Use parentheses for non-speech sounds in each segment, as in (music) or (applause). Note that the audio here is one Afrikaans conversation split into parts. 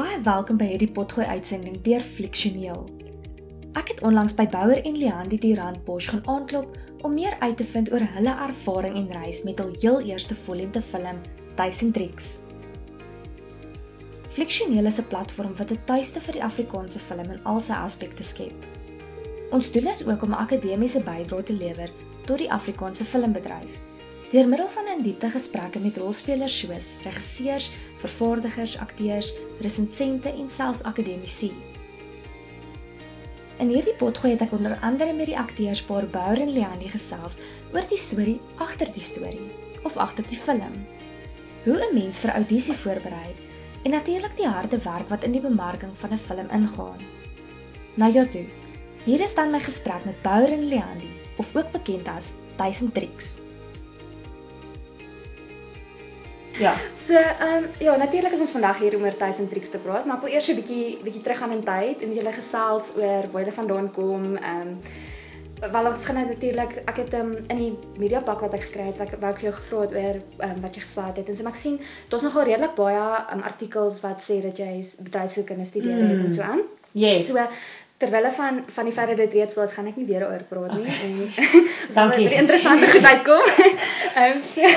Baie welkom by hierdie potgooi uitsending deur Fliksioneel. Ek het onlangs by Bouwer en Leandi die Randbosch gaan aanklop om meer uit te vind oor hulle ervaring en reis met hul heel eerste vollengte film, Duisend Tricks. Fliksioneel is 'n platform wat 'n tuiste vir die Afrikaanse film in al sy aspekte skep. Ons doel is ook om 'n akademiese bydrae te lewer tot die Afrikaanse filmbedryf deur middel van 'n diepte gesprekke met rolspelers soos regisseurs, vervaardigers, akteurs, resensente en selfs akademici. In hierdie potgooi het ek onder andere met die akteurspaar Bouer en Leandi gesels oor die storie agter die storie of agter die film. Hoe 'n mens vir audisie voorberei en natuurlik die harde werk wat in die bemarking van 'n film ingaan. Nou ja toe. Hier is dan my gesprek met Bouer en Leandi, of ook bekend as Duisend Tricks. Ja. So, ehm um, ja, natuurlik is ons vandag hier om oor tuis en triks te praat, maar ek wil eers 'n bietjie bietjie teruggaan in tyd en met julle gesels oor waar julle vandaan kom. Ehm um, wel ons gaan nou natuurlik ek het um, in die media pak wat ek gekry het, wat wou ek jou gevra het oor um, wat jy geswaat het. En so maar ek sien daar's nogal redelik baie um, artikels wat sê dat jy bedryfskunde studeer mm. het en so aan. Yes. So terwyl van van die dat dit reeds was, gaan ek nie weer oor praat nie okay. en (laughs) (laughs) dankie. Dit interessante gedagte kom. (laughs) Ehm um, so,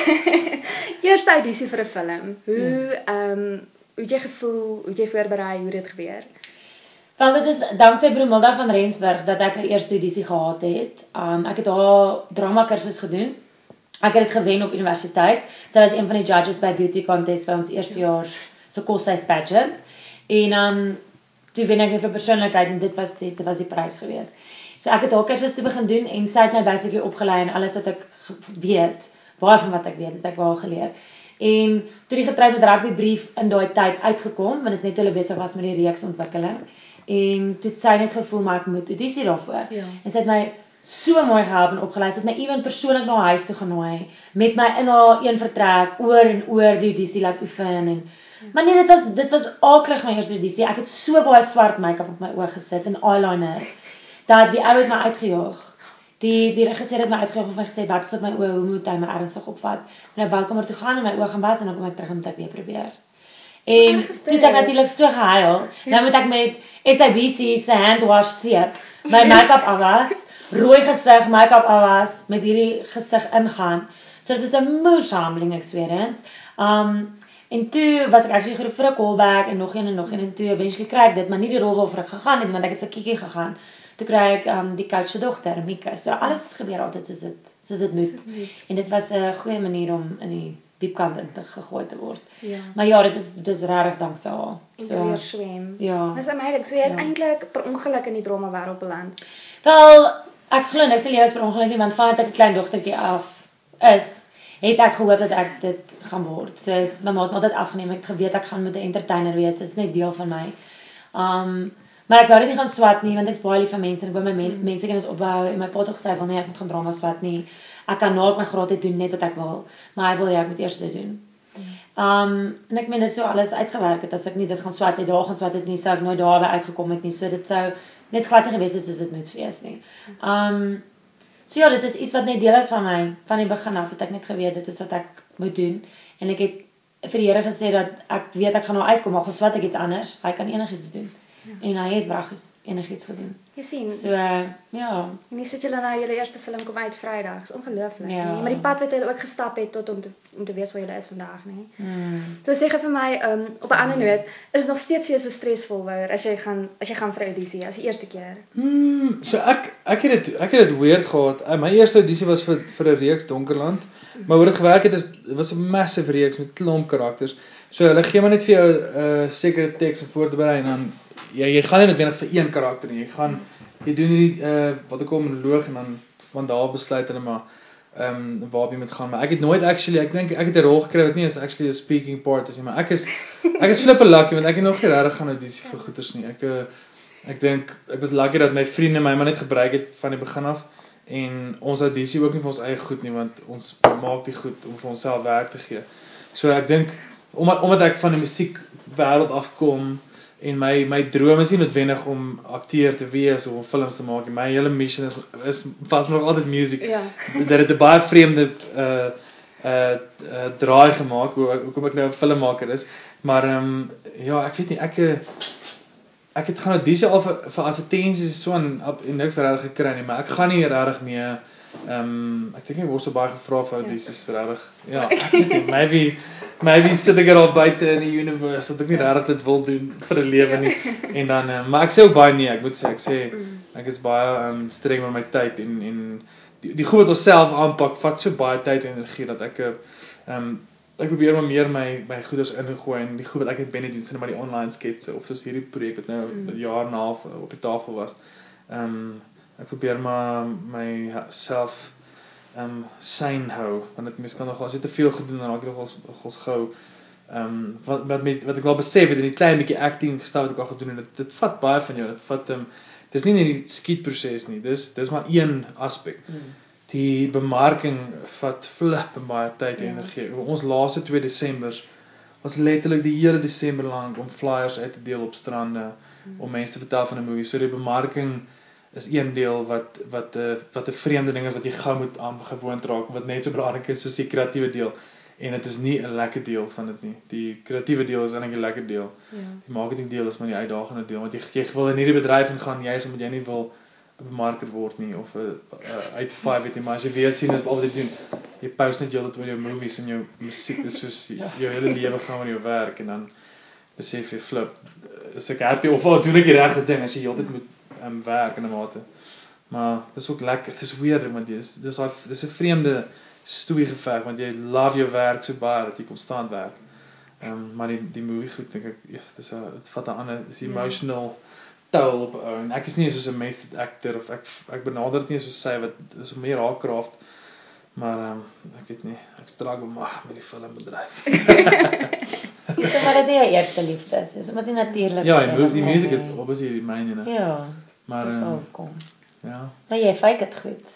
eerste audisie vir 'n film. Hoe ja. ehm um, hoe jy gevoel, hoe jy voorberei, hoe dit gebeur? Wel dit is danksy Bromilda van Rensburg dat ek 'n eerste audisie gehad het. Um ek het haar drama kursus gedoen. Ek het dit gewen op universiteit. Sy was een van die judges by beauty contest by ons eerstejaars se so koshuis pageant. En um toe wen ek net vir persoonlikheid en dit was dit was die prys gewees. So ek het haar kursus te begin doen en sy het my basically opgelei in alles wat ek weet, baie van wat ek weet, het ek waar geleer. En toe die getroud met rugby brief in daai tyd uitgekom, want dit is net hulle besig was met die reeks ontwikkeling. En toe sy net gevoel maar ek moet audisie daarvoor. Ja. En sy het my so mooi gehelp en opgelei. Sy het my ewen persoonlik na haar huis toe genooi met my in haar een vertrek oor en oor die audisie laat oefen en Maar nee, dit was dit was aaklig my eerste audisie. Ek het so baie swart make-up op my oë gesit en eyeliner dat die ou het my uitgejaag. Die die regisseur het my uitgejaag en my gesê wat is op my oë, hoe moet hy my ernstig opvat? En hy balkomer toe gaan en my oë gaan was en dan kom ek terug en moet ek weer probeer. En dit het natuurlik so gehuil. Nou moet ek met SABC se hand wash seep my (laughs) make-up afwas, rooi gesig make-up afwas met hierdie gesig ingaan. So dit is 'n moersame experience. Um En toe was ek actually geroep vir 'n callback en nog een en nog een en toe eventually kry ek dit, maar nie die rol waarvoor ek gegaan het want ek het vir Kiki gegaan. Toe kry ek um die coach se dogter, Mika. So alles gebeur altyd soos dit soos dit moet. En dit was 'n goeie manier om in die diep kant in te gegooi te word. Ja. Maar ja, dit is dit is regtig dankse haar. So weer swem. Ja. Dis amazing. So jy het ja. eintlik per ongeluk in die drama wêreld beland. Wel, ek glo niks se lewe is per ongeluk nie, want vandat ek 'n klein dogtertjie af is, het ek gehoop dat ek dit gaan word. So my ma het altyd afgeneem. Ek het geweet ek gaan met 'n entertainer wees. Dit is net deel van my. Um maar ek wou dit nie gaan swat nie want ek's baie lief vir mense en ek wou my men, mm. mense kennis opbou en my pa het ook gesê wil nie ek moet gaan drama swat nie. Ek kan nou my graad doen net wat ek wil, maar hy wil jy moet eers dit doen. Um en ek meen dit sou alles uitgewerk het as ek nie dit gaan swat het, daar gaan swat het nie, sou ek nooit daarby uitgekom het nie. So dit sou net glad gewees het soos dit moet wees nie. Um So ja, dit is iets wat net deel is van my van die begin af, het ek net geweet dit is wat ek moet doen en ek het vir die Here gesê dat ek weet ek gaan nou uitkom, maar geswat ek iets anders, hy kan enigiets doen. Ja. En hy het wragtig enigiets gedoen. Jy sien. So uh, ja. En jy sit julle nou julle eerste film kom uit Vrydag. Dis ongelooflik, ja. nee, maar die pad wat jy ook gestap het tot om te om te weet waar jy is vandag, nê. Hmm. So sê gou vir my, um, op 'n ander noot, is dit nog steeds vir jou so stresvol wouer as jy gaan as jy gaan vir audisie as die eerste keer? Hmm, so ek ek het dit ek het dit weird gehad. Uh, my eerste audisie was vir vir 'n reeks Donkerland. Maar hoe dit gewerk het is was 'n massive reeks met klomp karakters. So hulle gee maar net vir jou 'n uh, sekere teks om voor te berei en dan jy jy gaan nie noodwendig vir een karakter nie. Jy gaan jy doen hierdie uh wat ek kom monoloog en dan van daar besluit hulle maar ehm um, waar jy moet gaan. Maar ek het nooit actually ek dink ek het 'n rol gekry wat nie is actually 'n speaking part is nie, maar ek is ek is flippe lucky want ek het nog nie regtig gaan audisie vir goeters nie. Ek uh, ek dink ek was lucky dat my vriende my maar net gebruik het van die begin af en ons audisie ook nie vir ons eie goed nie want ons maak dit goed om vir onsself werk te gee. So ek dink omdat omdat ek van die musiek wêreld afkom en my my droom is nie noodwendig om akteur te wees of films te maak nie. My hele mission is is vas nog altyd musiek. Ja. Dat (laughs) dit 'n baie vreemde uh uh, uh draai gemaak hoe hoekom ek nou 'n filmmaker is. Maar ehm um, ja, ek weet nie ek ek het gaan audisie al vir vir advertensies so en en niks regtig gekry nie, maar ek gaan nie regtig mee Ehm um, ek dink ek word so baie gevra vir ja. dis is regtig. Ja, (laughs) ek weet nie, maybe maybe sit ek al buite in die universe dat ek nie regtig dit wil doen vir 'n lewe nie. En dan uh, maar ek sê ook baie nee, ek moet sê ek sê mm. ek is baie ehm um, streng met my tyd en en die, die goed wat ons self aanpak vat so baie tyd en energie dat ek ehm um, ek probeer maar meer my my goeders ingooi en die goed wat ek het binne doen, sien maar die online sketse of soos hierdie projek wat nou 'n mm. jaar en 'n half op die tafel was. Ehm um, ek probeer maar myself ehm um, sane hou want dit mense kan nog as jy te veel gedoen dan raak jy nogals nogals gou ehm um, wat wat met wat ek wel besef het in die klein bietjie acting gestel wat ek al gedoen het dit dit vat baie van jou dit vat ehm um, dis nie net die skietproses nie dis dis maar een aspek hmm. die bemarking vat flip baie tyd en ja. energie ons laaste 2 Desembers was letterlik die hele Desember lank om flyers uit te deel op strande hmm. om mense te vertel van 'n movie so die bemarking is een deel wat wat 'n uh, wat 'n vreemde ding is wat jy gou moet aangewoond raak wat net so belangrik is soos die kreatiewe deel en dit is nie 'n lekker deel van dit nie. Die kreatiewe deel is eintlik 'n lekker deel. Ja. Die marketing deel is maar die uitdagende deel want jy jy wil in hierdie bedryf ingaan jy is omdat jy nie wil 'n bemarker word nie of 'n uit 5 weet jy maar as jy weer sien is al wat jy doen. Jy post net jou oor jou movies en jou musiek dis soos (laughs) ja. jou hele lewe gaan met jou werk en dan besef jy flip is ek happy of wat doen ek die regte ding as jy heeltyd moet um, werk in 'n mate. Maar dis ook lekker, dit is weird want jy is dis daai dis 'n vreemde stoei geveg want jy love jou werk so baie dat jy konstant werk. Ehm um, maar die die movie goed dink ek ja, dis 'n dit vat 'n ander dis ja. emotional toll op ou en ek is nie soos 'n method actor of ek ek benader dit nie soos sy wat is meer haar craft. Maar ehm um, ek weet nie, ek struggle maar met die filmbedryf. (laughs) Dis maar dit jou eerste liefde is. Dis omdat dit natuurlik Ja, die, die musiek is obviously die myne. Ja. Maar dis wel kom. Ja. Maar jy fake dit goed.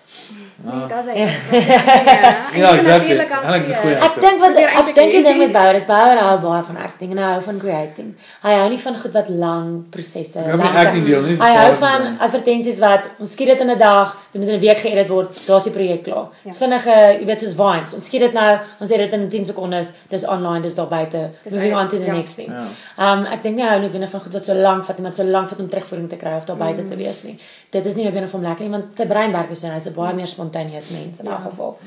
Nee, ja, ja, (laughs) ja exactly. Alex is goed. Ek dink wat ek dink die ding met Bouwer is Bouwer hou baie van acting en hy hou van creating. Hy hou nie van goed wat lang prosesse. Hy hou van acting deel nie. Hy hou van advertensies wat ons skiet dit in 'n dag, dit moet in 'n week geëdit word, daar's die projek klaar. Ja. Dis vinnige, jy weet soos Vines. Ons skiet dit nou, ons het dit in 10 sekondes, dis online, dis daar buite. Moving on to the ja. next thing. Um ek dink nie hy hou noodwendig van goed wat so lank vat, iemand so lank vat om terugvoering te kry of daar buite mm. te wees nie. Dit is nie noodwendig vir hom lekker nie, want sy brein werk so en hy's baie meer spontaneous mens in ja. elk geval.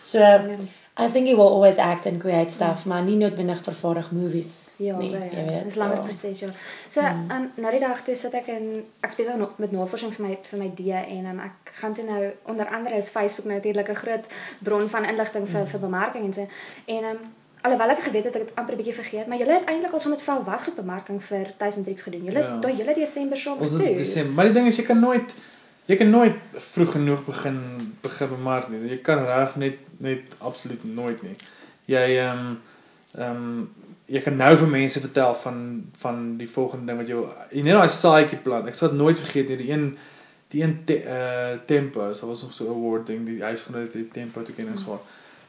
So ja. I think he will always act and create stuff, ja. maar nie noodwendig vervaardig movies ja, nie. Ja, jy weet. Dis langer ja. proses ja. So mm. um, nou die dag toe sit ek in ek besig nog met navorsing vir my vir my D en um, ek gaan toe nou onder andere is Facebook natuurlik 'n groot bron van inligting vir mm. vir bemarking en so en um, alhoewel ek geweet het ek het amper 'n bietjie vergeet, maar julle het eintlik al so met vel wasgoed bemarking vir 1000 Tricks gedoen. Julle ja. daai hele Desember saam gedoen. Ons Desember, maar die ding is jy kan nooit jy kan nooit vroeg genoeg begin begin bemark nie. Jy kan reg net net absoluut nooit nie. Jy ehm um, ehm um, jy kan nou vir mense vertel van van die volgende ding wat jy jy net daai saadjie plant. Ek sal dit nooit vergeet nie. Die een die een te, uh tempo, so was nog so 'n award ding, die hy's genoem dit tempo te ken en so.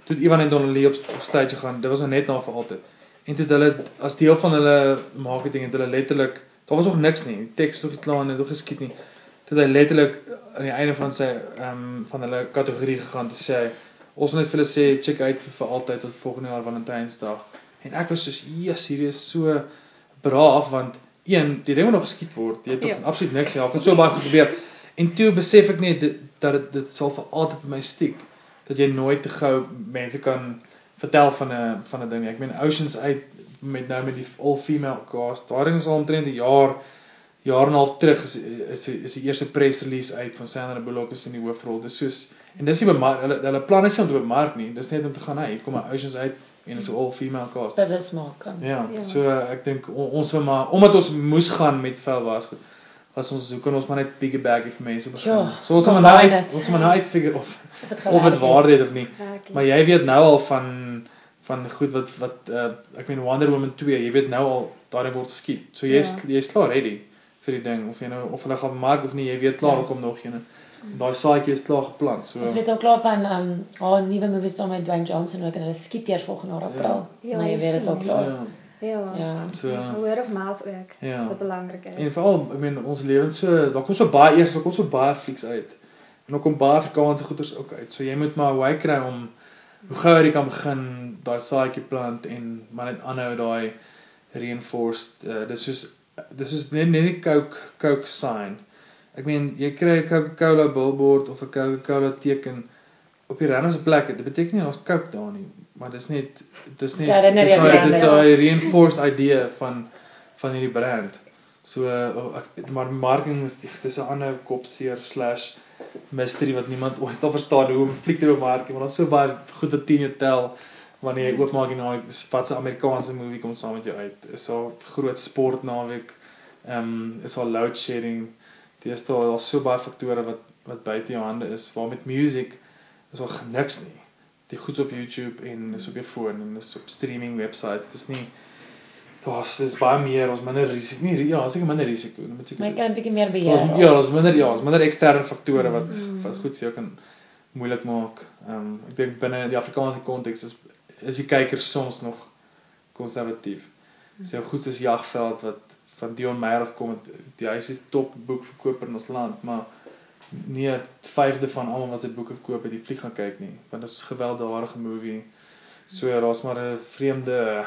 Toe Ivan en Donnelly op, op stage gaan, dit was nog net na vir altyd. En toe hulle as deel van hulle marketing het hulle letterlik, daar was nog niks nie. Die teks was nog nie klaar nie, nog geskiet nie toe hy letterlik aan die einde van sy ehm um, van hulle kategorie gegaan te sê ons net vir hulle sê check uit vir, vir altyd tot volgende jaar Valentynsdag. En ek was soos, "Jesus, hier is so braaf want een, die ding moet nog geskiet word. Jy het tog ja. absoluut niks nie. Ek het so baie gebeur." En toe besef ek net dit, dat dit dit sal vir altyd by my stiek dat jy nooit te gou mense kan vertel van 'n van 'n ding. Ek meen Oceans uit met nou met die all female cast. Daar is al omtrent 'n jaar jaar en 'n half terug is is is die eerste press release uit van Sandra Bullock is in die hoofrol. Dis soos en dis nie bemark hulle hulle plan is nie om te bemark nie. Dis net om te gaan hy kom 'n Oceans uit en is 'n all female cast. Kan. Ja, ja. so ek dink on, ons wil maar omdat ons moes gaan met vel was was ons hoe kan ons maar net bag vir mense begin. Ja, so ons moet nou uit, ons moet nou uit figure of of dit waarde het of nie. Maar jy weet nou al van van goed wat wat uh, ek meen Wonder Woman 2, jy weet nou al daar word geskiet. So jy's ja. jy's klaar ready vir die ding of jy nou of hulle gaan maak of nie, jy weet klaar ja. kom nog een. Daai saadjie is klaar geplant. So Ons weet ook klaar van ehm um, haar nuwe movie saam met Dwayne Johnson ook en hulle skiet eers volgende jaar April. Ja. Maar jy weet dit ook klaar. Ja. Ja. Ja. So word of mouth ook. Ja. Wat belangrik is. En veral, ek meen ons lewens so, daar kom so baie eers, daar kom so baie flieks uit. En ook kom baie Afrikaanse goeders ook uit. So jy moet maar hoe kry om hoe gouer jy kan begin daai saadjie plant en maar net aanhou daai reinforced uh, dis soos dis is net net die Coke Coke sign. Ek meen jy kry 'n Coca-Cola billboard of 'n Coca-Cola teken op die randomste plekke. Dit beteken nie daar's Coke daar nie, maar dis net dis net Ja, dis daai dit dit. daai reinforced idee van van hierdie brand. So uh, ek maar marketing is die- dis 'n ander kopseer slash mystery wat niemand ooit sal verstaan hoe om 'n fliek te bemark, want daar's so baie goed wat teen jou tel wanneer jy oopmaak en nou wat se Amerikaanse movie kom saam met jou uit. Is daar groot sport naweek. Ehm um, is daar load shedding. Dis daar daar's so baie faktore wat wat buite jou hande is. Waar met music is daar niks nie. Die goeds op YouTube en is op jou foon en is op streaming websites. Dis nie daar's dis baie meer, ons minder risiko. Nie ja, seker minder risiko. Dit moet seker Maar jy kan 'n bietjie meer beheer. Daar's ja, daar's minder ja, daar's minder eksterne faktore wat Mm. wat goed vir jou kan moeilik maak. Ehm um, ek dink binne die Afrikaanse konteks is is die kyker soms nog konservatief. So goed is Jagveld wat van Dion Meyer af kom, die hy is die top boekverkoper in ons land, maar nie 'n vyfde van almal wat sy boeke koop het die fliek gaan kyk nie, want dit is 'n gewelddadige movie. So daar's maar 'n vreemde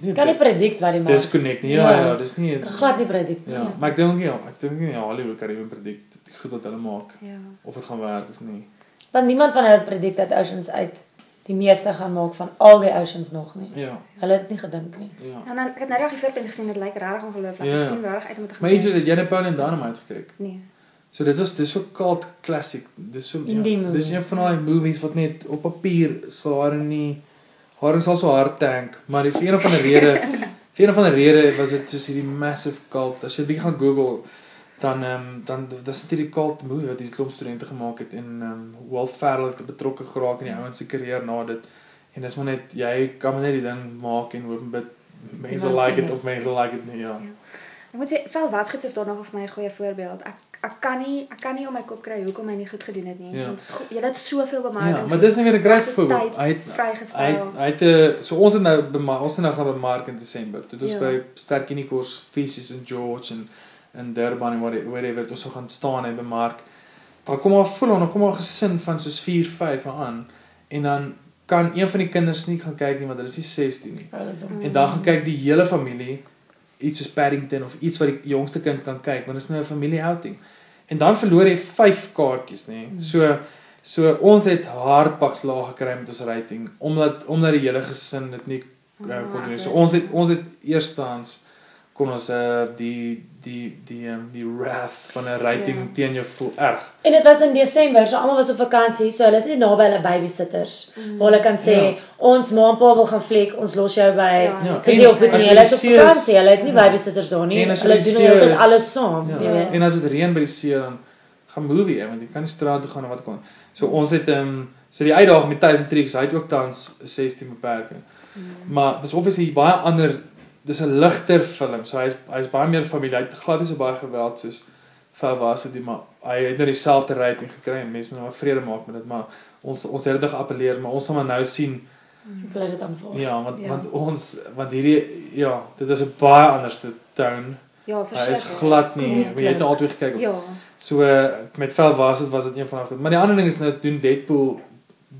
Jy kan nie predict wat die maak. disconnect nie. Ja, Ja. ja, dis nie Kan glad nie predict nie. Ja, maar ek dink ja, ek dink nie Hollywood kan ewen predict die goed wat hulle maak Ja. of dit gaan werk of nie. Want niemand van hulle het predict dat Oceans uit die meeste gaan maak van al die Oceans nog nie. Ja, Hulle het dit nie gedink nie. ja. En dan ek het nou reg die voorpunt gesien, dit lyk regtig ongelooflik. Ja. Ek sien regtig uit om te gaan. Maar iets soos het jy Napoleon Dynamite gekyk? Nee. So dit was dis so cult classic. Dis so ja, dis een van daai movies wat net op papier sal haar nie haar sal so hard tank, maar die vir een of ander rede vir (laughs) een of ander rede was dit soos hierdie massive cult. As jy 'n bietjie gaan Google dan ehm um, dan dan sit hierdie cult movie wat hierdie klomp studente gemaak het en ehm um, Will Ferrell het betrokke geraak in die ouens se karier na dit. En dis maar net jy kan maar net die ding maak en hoop en bid mense like dit dit. of mense like dit nie, ja. Ja. Ek moet sê vel wasgoed is daar nog vir my 'n goeie voorbeeld. Ek ek kan nie ek kan nie om my kop kry hoekom hy nie goed gedoen het nie. Ja. Want Jy het soveel bemarking. Ja, maar dis nie weer 'n great voorbeeld. Hy het hy het- hy het 'n so ons het nou ons het nou gaan bemark in Desember. Dit was Ja. by Sterk Unikors fisies in George en in Durban en whatever whatever het ons so gaan staan en bemark. Dan kom maar voel dan kom 'n gesin van soos 4, 5 aan en dan kan een van die kinders nie gaan kyk nie want hulle is nie 16 nie. En dan gaan kyk die hele familie iets soos Paddington of iets wat die jongste kind kan kyk want dit is nou 'n familie outing. En dan verloor jy 5 kaartjies nê. So so ons het hardpaks laag gekry met ons rating omdat omdat die hele gesin dit nie uh, kon doen. So ons het ons het eerstens kon ons uh, die die die um, die wrath van 'n rating Ja. teen jou voel erg. En dit was in Desember, so almal was op vakansie, so hulle is nie naby hulle babysitters Mm. waar hulle kan sê Ja. ons ma en pa wil gaan fliek, ons los jou by Ja, Ja, Sissy en of Boetie. Hulle is op vakansie, hulle het nie Ja. babysitters daar nie. En Hulle doen net is- alles saam, Ja. jy weet. En as dit reën by die see dan gaan movie hè, want jy kan nie straat toe gaan of wat kon. So ons het ehm um, so die uitdaging met Tyson Tricks, hy het ook tans 'n 16 beperking. Mm. Maar dis obviously baie ander dis 'n ligter film. So hy's hy's baie meer familie. Hy het glad nie so baie geweld soos Val was dit maar hy het nou dieselfde rating gekry en mense moet nou maar vrede maak met dit, maar ons ons het dit geappeleer, maar ons sal maar nou sien Hoe hulle dit aanvaar. ja, want Ja. want ons want hierdie ja, dit is 'n baie anderste tone. Ja, Hy verseker. is glad nie, maar jy het nou altyd gekyk. Ja. So met Vel was dit was dit een van daai goed. Maar die ander ding is nou doen Deadpool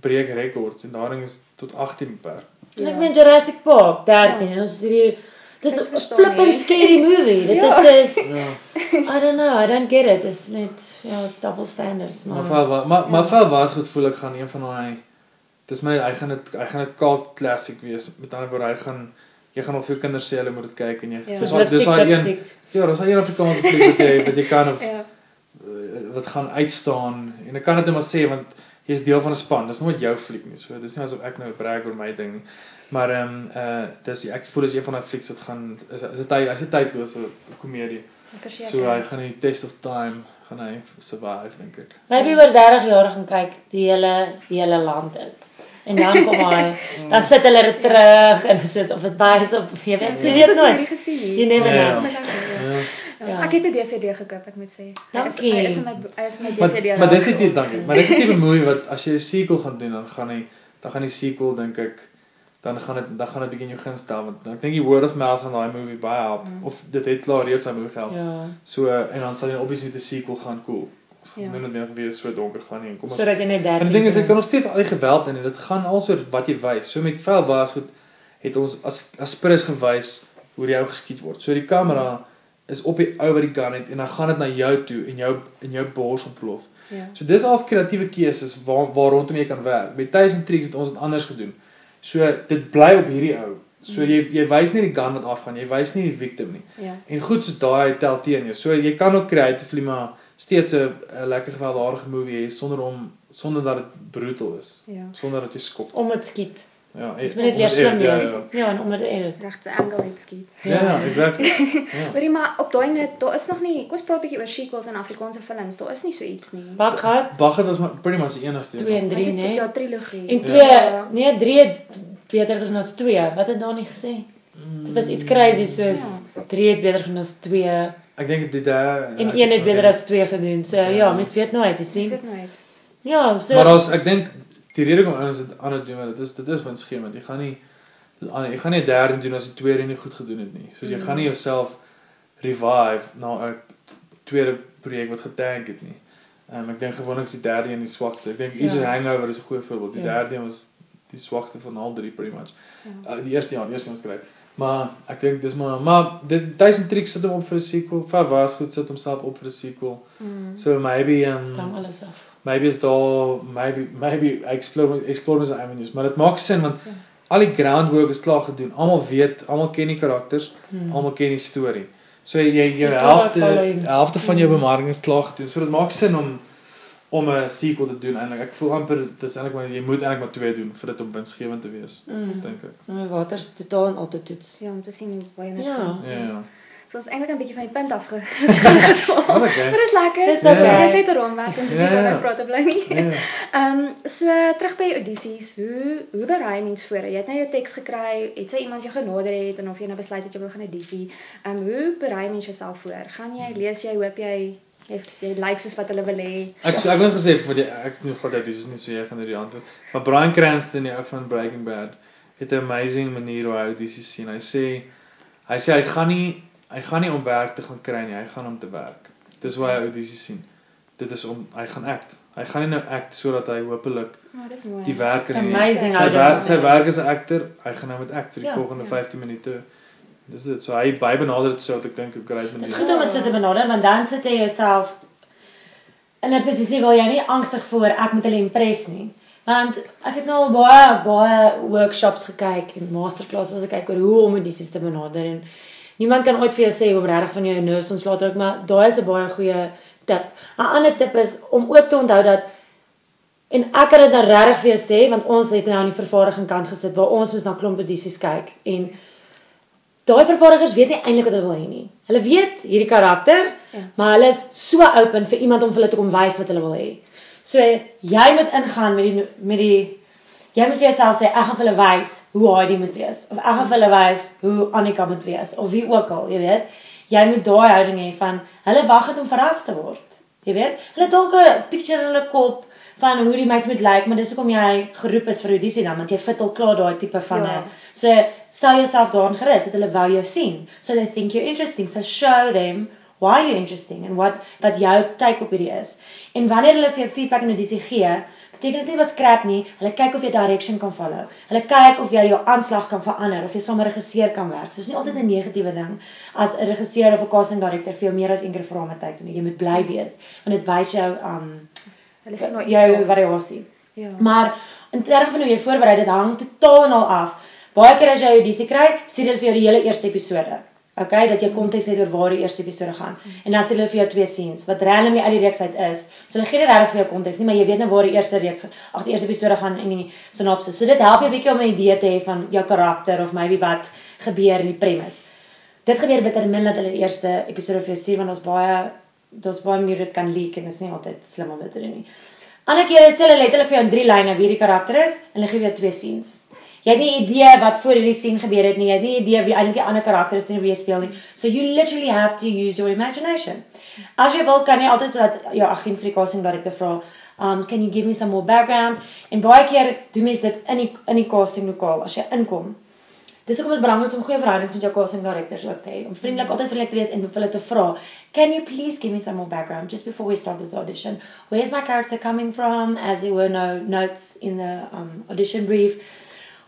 breek rekords en daarin is tot 18 beperk. En ek meen Jurassic Park 13 Ja. en ons het hierdie dis 'n flippin scary movie. Dit Ja. is is Ja. I don't know, I don't get it. It's net ja, double standards, Maar maar was maar maar Ja. Vel was goed voel ek gaan een van daai dis my hy gaan dit hy gaan 'n cult classic wees. Met ander woorde hy gaan jy gaan of jou kinders sê hulle moet dit kyk en jy Ja. dis soos daai dis daai een ja, dis daai een Afrikaanse fliek wat jy wat jy kan (laughs) of Ja. uh, wat gaan uitstaan en ek kan dit net maar sê want jy's deel van 'n span. Dis nooit jou fliek nie. So dis nie asof ek nou brag oor my ding nie. Maar ehm um, uh dis ek voel as een van daai flieks wat gaan is is dit hy hy's 'n tydlose komedie. So hy gaan die test of time gaan hy survive dink ek. Maybe oor 30 jaar gaan kyk die hele die hele land uit. En dan kom hy, (laughs) dan sit hulle dit terug en dit is of dit wys op jy weet, jy Jy weet het nooit. nie gesien nie. Ja, ja. Ek het 'n DVD gekoop, ek moet sê. Hy is- Dankie. Hy is in my hy is in my Maar DVD. maar dis die tipe dankie. Maar dis (laughs) die tipe movie wat as jy 'n sequel gaan doen dan gaan hy dan gaan die sequel dink ek dan gaan dit dan gaan dit bietjie in jou gun staan want ek dink die word of mouth van daai movie baie help Mm. of dit het klaar reeds aan movie gehelp. Ja. So en dan sal jy obviously met 'n sequel gaan cool. Ons gaan ja. nou net weer so donker gaan nie. Kom ons Sodat jy net 13. En die ding is dit kan nog steeds al die geweld in en dit gaan alsoor wat jy wys. So met vel was goed het ons as as prins gewys hoe jy geskiet word. So die kamera is op die ou wat die gun het en dan gaan dit na jou toe en jou in jou bors ontplof. Ja. So dis als kreatiewe keuses waar waar rondom jy kan werk. Met Tyson Tricks het ons dit anders gedoen. So dit bly op hierdie ou. So jy jy wys nie die gun wat afgaan, jy wys nie die victim nie. Ja. En goed soos daai tel teen jou. So jy kan ook creatively maar steeds 'n lekker gewelddadige movie hê sonder om sonder dat dit brutal is. Ja. Sonder dat jy skop. Om dit skiet. Ja, dit moet net weer slim ja, wees. Ja, ja. ja, en dit edit. Regte angle het skiet. Ja, ja, exactly. (laughs) Ja. Hoorie maar op daai net, daar is nog nie, kom ons praat 'n bietjie oor sequels in Afrikaanse films. Daar is nie so iets nie. Baghat. Baghat was pretty much die enigste. 2 en 3, nee. Ja, trilogie. En 2, ja. nee, 3 beter as ons 2. Wat het daar nie gesê? Mm. Dit was iets crazy soos 3 ja. het beter as ons 2. Ek dink dit daar en 1 het beter as 2 gedoen. So ja, ja mens weet nooit, jy sien. Mens weet nooit. Ja, so Maar ons ek dink die rede hoekom ons dit aan het doen, dit is dit is winsgewend. Jy gaan nie aan jy gaan nie 'n derde doen as die tweede nie goed gedoen het nie. Soos jy mm. gaan nie jouself revive na 'n tweede projek wat getank het nie. Um, ek dink gewoonlik is die derde een die swakste. Ek dink Easy ja. Hangover is 'n goeie voorbeeld. Die ja. derde een was die swakste van al drie pretty much. Ja. Uh, die eerste een, die eerste een skryf. Maar ek dink dis maar maar dis duisend tricks sit hom op vir 'n sequel. Fa was goed sit homself op vir 'n sequel. Mm. So maybe um dan alles af. Maybe is daar maybe maybe explore explore some avenues, maar dit maak sin want ja. al die groundwork is klaar gedoen. Almal weet, almal ken die karakters, mm. almal ken die storie. So jy jy helfte helfte van jou hmm. bemarking is klaar gedoen. So dit maak sin om om 'n sequel te doen eintlik. Ek voel amper dis eintlik maar jy moet eintlik maar twee doen vir dit om winsgewend te wees, mm. dink ek. My water is totaal en altyd toets. Ja, om te sien hoe baie net. Ja. Ja. ja. So ons eintlik 'n bietjie van die punt af ge. Wat okay. Dit is lekker. Dis okay. Ja. Dis net rondwerk en dis wat ek praat te bly nie. Ja. (laughs) Ehm so terug by audisies, hoe hoe berei mens voor? Jy het nou jou teks gekry, het sy iemand jou genader het en of jy nou besluit het jy wil gaan audisie. Ehm um, hoe berei mens jouself voor? Gaan jy lees jy hoop jy jy jy like soos wat hulle wil hê. Ek so, ek wil gesê vir die ek het nie gehad dit is nie so jy gaan hierdie antwoord. Maar Brian Cranston die ou van Breaking Bad het 'n amazing manier hoe hy dit sien. Hy sê hy sê hy gaan nie hy gaan nie om werk te gaan kry nie, hy gaan om te werk. Dis hoe hy audisies sien. Dit is om hy gaan act. Hy gaan nie nou act sodat hy hopelik oh, dis mooi. Die werk in sy werk sy werk as 'n akter, hy gaan nou met act vir die ja, volgende ja. 15 minute. Dis dit. So hy by benader dit so wat ek dink 'n great manier. Dis goed om dit so te benader want dan sit jy jouself in 'n posisie waar jy nie angstig voor ek moet hulle impress nie. Want ek het nou al baie baie workshops gekyk en masterclasses gekyk oor hoe om dit te benader en niemand kan ooit vir jou sê hoe regtig van jou nerves ontslaat raak, maar daai is 'n baie goeie tip. 'n Ander tip is om ook te onthou dat en ek kan dit nou regtig vir jou sê want ons het nou aan die vervaardiging kant gesit waar ons moet na klomp edisies kyk en daai vervaardigers weet nie eintlik wat hulle wil hê nie. Hulle weet hierdie karakter, ja. maar hulle is so open vir iemand om vir hulle te kom wys wat hulle wil hê. So jy moet ingaan met die met die jy moet vir jouself sê ek gaan vir hulle wys hoe Heidi moet wees of ek gaan vir hulle wys hoe Annika moet wees of wie ook al, jy weet. Jy moet daai houding hê van hulle wag het om verras te word. Jy weet, hulle dalk 'n picture in hulle kop van hoe die meisie moet lyk, maar dis hoekom jy geroep is vir audisie dan, want jy fit al klaar daai tipe van 'n ja. so stel jouself daarin gerus dat hulle wou jou sien so they think you're interesting so show them why you're interesting and what wat jou take op hierdie is. En wanneer hulle vir jou feedback en dit gee beteken dit nie wat skrap nie hulle kyk of jy direction kan follow. Hulle kyk of jy jou aanslag kan verander of jy sommer 'n regisseur kan werk. So is nie altyd 'n negatiewe ding as 'n regisseur of 'n casting director vir jou meer as een keer vra om tyd te doen. Jy moet bly wees want dit wys jou um hulle sien jou variasie ja maar in terme van hoe jy voorberei dit hang totaal en al af Baie keer as jy 'n audisie kry, sien hulle vir jou die hele eerste episode. Okay, dat jy konteks het oor waar die eerste episode gaan. Mm. En dan sê hulle vir jou twee scenes wat randomly uit die reeks uit is. So hulle gee nie regtig vir jou konteks nie, maar jy weet nou waar die eerste reeks. Ag, die eerste episode gaan in die sinopsis. So dit help jou 'n bietjie om 'n idee te hê van jou karakter of maybe wat gebeur in die premise. Dit gebeur bitter min dat hulle die eerste episode vir jou sien want ons baie ons baie maniere dit kan leak en dit is nie altyd slim om dit te doen nie. Ander kere sê hulle letterlik vir jou in drie lyne wie die karakter is en hulle gee jou twee scenes. Jy het nie idee wat voor hierdie scene gebeur het nie. Jy het nie idee wie eintlik die ander karakter is teenoor wie speel nie. So you literally have to use your imagination. As jy wil kan jy altyd dat jou agent vir die casting director vra, um can you give me some more background? En baie keer doen mense dit in die in die casting lokaal as jy inkom. Dis hoekom dit belangrik is om goeie verhoudings met jou casting directors ook te hê. Om vriendelik altyd vriendelik te wees en vir hulle te vra, "Can you please give me some more background just before we start with the audition? Where's my character coming from? As there were no notes in the um, audition brief.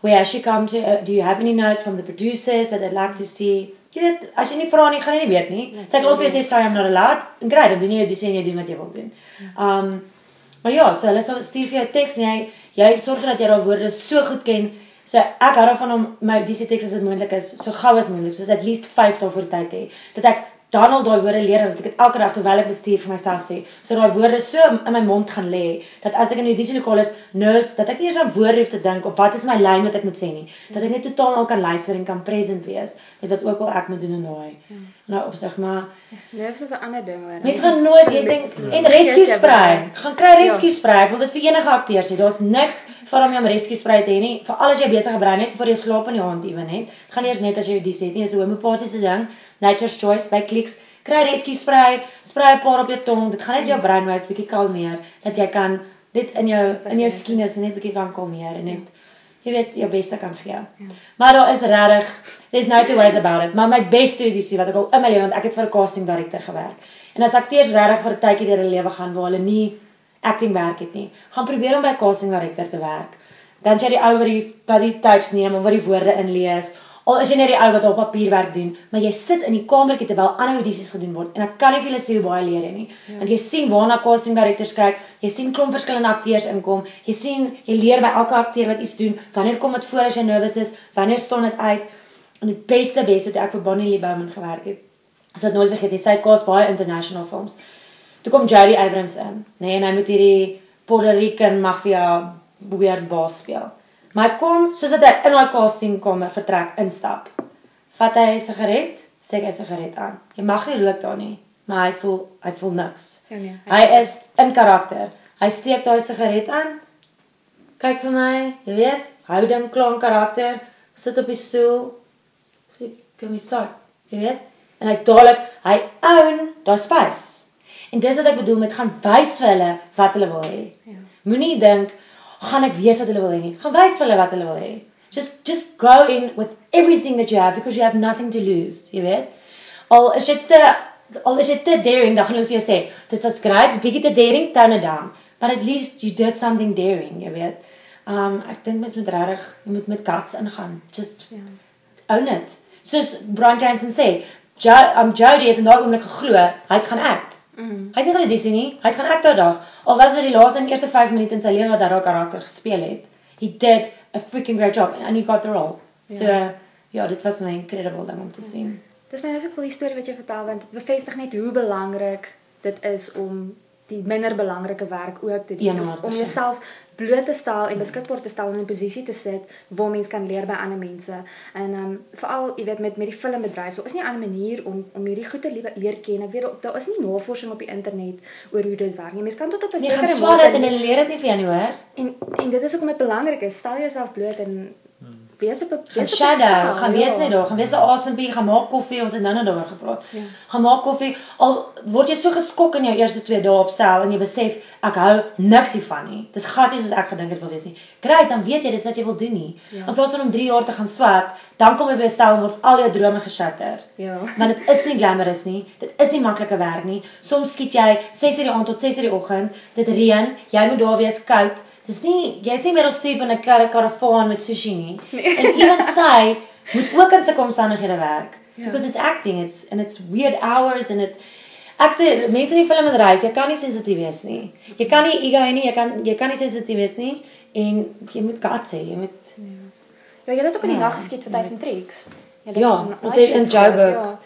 Where has she come to? Uh, do you have any notes from the producers that I'd like to see?" Jy weet, as jy nie vra nie, gaan jy nie weet nie. Sy kan of jy sê sorry I'm not allowed. En kry, dan doen jy dit sê jy doen wat jy wil doen. Um maar ja, so hulle sal stuur vir jou teks en jy jy sorg dat jy daai woorde so goed ken. So ek hou daarvan om my DC teks as dit moontlik is so gou as moontlik, soos at least 5 dae voor tyd hê. Dat ek dan al daai woorde leer dat ek dit elke dag terwyl ek bestuur vir myself sê. So daai woorde so in my mond gaan lê dat as ek in die audisie lokaal is, nurse, dat ek nie eens aan woorde hoef te dink of wat is my lyn wat ek moet sê nie. Dat ek net totaal al kan luister en kan present wees met wat ook al ek moet doen in daai. Ja. Nou op sig maar nerves is 'n ander ding hoor. Mense gaan nooit weet ding en rescue spray. Gaan kry rescue ja. spray. Ek wil dit vir enige akteurs sê. Daar's niks vir om jou om rescue spray te hê nie. Vir al as jy besig gebruik net voor jy slaap in die aand ewen net. Gaan eers net as jy dit sê. Dit is 'n homeopathiese ding. Nature's Choice by Clicks. Kry rescue spray, spray 'n paar op jou tong. Dit gaan net jou brein wys bietjie kalmeer dat jy kan dit in jou in jou skienis net bietjie kan kalmeer en net jy weet jou beste kan gee. Ja. Maar daar is regtig there's no two ways about it. Maar my beste audisie wat ek al in my lewe want ek het vir 'n casting director gewerk. En as akteurs regtig vir 'n tydjie deur hulle lewe gaan waar hulle nie acting werk het nie, gaan probeer om by casting director te werk. Dan jy die ou wat die wat die types neem of wat die woorde inlees Al is jy net die ou wat op papier werk doen, maar jy sit in die kamertjie terwyl ander audisies gedoen word en ek kan nie vir julle sê hoe baie leer jy nie. Ja. Want jy sien waarna casting directors kyk, jy sien klomp verskillende akteurs inkom, jy sien jy leer by elke akteur wat iets doen, wanneer kom dit voor as jy nervus is, wanneer staan dit uit? En die beste beste toe ek vir Bonnie Lee Bowman gewerk het. As dit nooit vergeet, hy sê cast baie international films. Toe kom Jody Abrams in, nê, nee, en hy moet hierdie Puerto Rican mafia weird boss speel. Maar hy kom soos dat hy in daai castingkamer vertrek instap. Vat hy 'n sigaret, steek hy 'n sigaret aan. Jy mag nie rook daar nie, maar hy voel hy voel niks. Ja nee. Hy, hy is in karakter. Hy steek daai sigaret aan. Kyk vir my, jy weet, houding, klank, karakter, sit op die stoel. Sê, "Kan jy start?" Jy weet? En hy dadelik, hy own daai space. En dis wat ek bedoel met gaan wys vir hulle wat hulle wil hê. Ja. Moenie dink gaan ek weet wat hulle wil hê nie. Gaan wys vir hulle wat hulle wil hê. Just just go in with everything that you have because you have nothing to lose, jy weet. Al is dit te al is dit te daring, dan gaan hulle vir jou sê, dit was great, bietjie te daring, tone it down. But at least you did something daring, jy weet. Um ek dink mens moet regtig jy moet met guts ingaan. Just ja. own it. Soos Brian Cranston sê, Jo um Jody het in daai oomblik geglo hy gaan act. Mm. Hy het nie gaan sien nie. Hy het gaan act daai dag. Al was dit die laaste en eerste 5 minute in sy lewe wat hy daai karakter gespeel het. He did a freaking great job and he got the role. Ja. So ja, dit was 'n incredible ding om te ja. sien. Dis my so 'n cool storie wat jy vertel want dit bevestig net hoe belangrik dit is om die minder belangrike werk ook te doen om jouself bloot te stel en beskikbaar te stel in 'n posisie te sit waar mens kan leer by ander mense. En ehm um, veral, jy weet, met met die filmbedryf, daar is nie 'n ander manier om om hierdie goed te leer ken. Ek weet daar is nie navorsing op die internet oor hoe dit werk nie. Mens kan tot op 'n nee, sekere mate en hulle leer dit nie vir jou nie, hoor. En en dit is hoekom dit belangrik is. Stel jouself bloot en wees op 'n wees op shadow, gaan wees ja. net daar, gaan wees 'n asempie, gaan maak koffie, ons het nou net daaroor gepraat. Ja. Gaan maak koffie. Al word jy so geskok in jou eerste 2 dae opstel en jy besef ek hou niks hiervan nie. Dis gratis soos ek gedink het wil wees nie. Great, dan weet jy dis wat jy wil doen nie. Ja. In plaas van om 3 jaar te gaan swat, dan kom jy by stel en word al jou drome geshatter. Ja. (laughs) Want dit is nie glamorous nie. Dit is nie maklike werk nie. Soms skiet jy 6:00 die aand tot 6:00 die oggend. Dit reën, jy moet daar wees koud. Dis nie jy's nie meer op streep in 'n kar karavaan met sushi nie. Nee. En ewen (laughs) sy moet ook in sulke omstandighede werk. Ja. Because it's acting, it's and it's weird hours and it's Ek sê mense in die filmbedryf, jy kan nie sensitief wees nie. Jy kan nie ego hê nie, jy kan jy kan nie sensitief wees nie en jy moet guts hê, jy moet Ja, ja jy het ook in die ja, nag geskiet vir 1000 tricks. Ja, ons het in Joburg. Ja.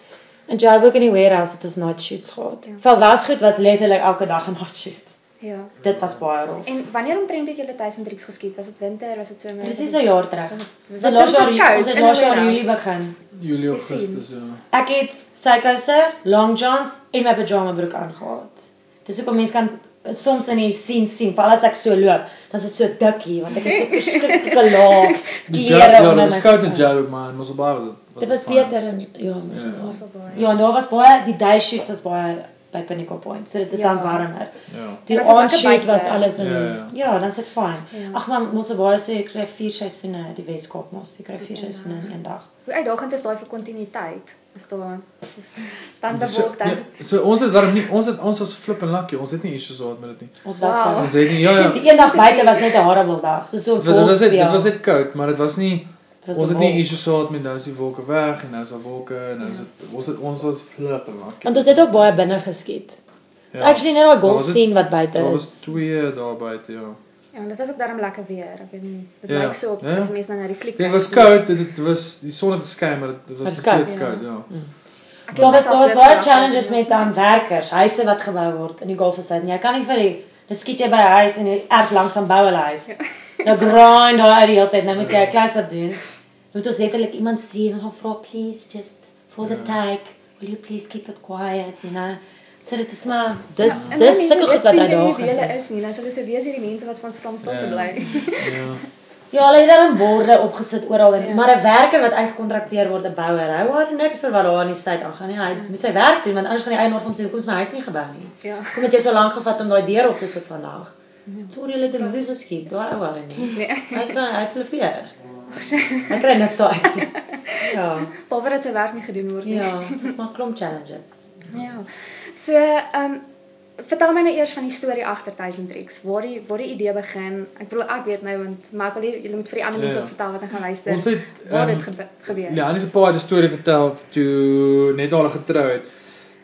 In Joburg in die warehouse het ons night shoots gehad. Ja. Val was goed was letterlik elke dag 'n night shoot. Ja. Dit was baie rof. En wanneer omtrent het julle 1000 tricks geskiet? Was dit winter, was dit somer? Presies 'n jaar terug. Dis laas jaar, ons het laas jaar Julie begin. Julie Augustus, ja. Ek het sykouse, long johns en my pyjama broek aangehad. Dis hoekom mense kan soms in die sien sien, veral as ek so loop, dan is dit so dik hier want ek het so (laughs) verskriklike laag klere Ja, dit was koud in Joburg man, baie was dit. Dit was beter en ja, mos ja. baie. Ja, nou was baie die day shoots was baie by Pinnacle Point. So dit is ja. dan warmer. Ja. Die aanshoot was alles in Ja, ja, ja. dan sit fyn. Ja. Ag man, mos baie sê jy kry 4 seisoene die Weskaap mos. Jy kry 4 Ja. seisoene in een dag. Hoe uitdagend is daai vir kontinuïteit? Is daar is dan So, wolk dan ja, so ons het daarom nie ons het ons was flip en lucky. Ons het nie issues gehad met dit nie. Ons was Wow. Ons het nie ja ja. Die (laughs) een dag buite was net 'n horrible dag. So so Dit was dit, dit was net koud, maar dit was nie ons het nie issues gehad met nou is die wolke weg en nou is daar wolke en nou is dit ons het ons was flip en lucky. Want ons het ook baie binne geskiet. It's actually net 'n Daar golf scene wat buite Daar is. was twee daar buite, ja. Ja, en dit was ook daarom lekker weer. Ek weet nie. Dit Ja, lyk so op ja. as mense nou na die fliek Dit was koud, dit, dit was die son het geskyn, maar dit, dit was steeds koud, koud, ja. Het Daar was daar was baie challenges met um, werkers, huise wat gebou word in die Golfestate. Jy kan nie vir die dan skiet jy by 'n huis en jy erf langsam bou hulle huis. Nou grind daar uit die hele tyd. Nou moet jy 'n klein stap doen. Moet ons letterlik iemand stuur en gaan vra please just for the Ja. take, will you please keep it quiet, you know. So dit is maar dis Ja, dis sulke goed wat daar wie hulle gaan. is nie. Nou sou weet hierdie mense wat van stom stil te Ja. bly. Ja. (laughs) Ja, hulle het daar borde opgesit oral en Ja. maar 'n werker wat uitgekontrakteer word, 'n bouer, hou haar niks vir wat daar in die stad aangaan nie. Hy moet sy werk doen want anders gaan die eienaar hom sê hoekom is my huis nie gebou nie. Ja. Kom het jy so lank gevat om daai deur op te sit vandag? Sorry, hulle het 'n movie geskiet, daai ou hulle nie. Nee. Hy kry hy het Hy kry niks daai nie. Ja. Behalwe dat sy werk nie gedoen word nie. Ja, dis maar klomp challenges. Ja. So, ehm um, vertel my nou eers van die storie agter 1000 Tricks. Waar die waar die idee begin. Ek bedoel ek weet nou want maar ek wil jy- julle moet vir die ander Ja, mense ja. ook vertel wat ek gaan luister. Ons het waar ehm, dit gebe gebeur. Ja, Annie se pa het 'n storie vertel toe net al getrou het.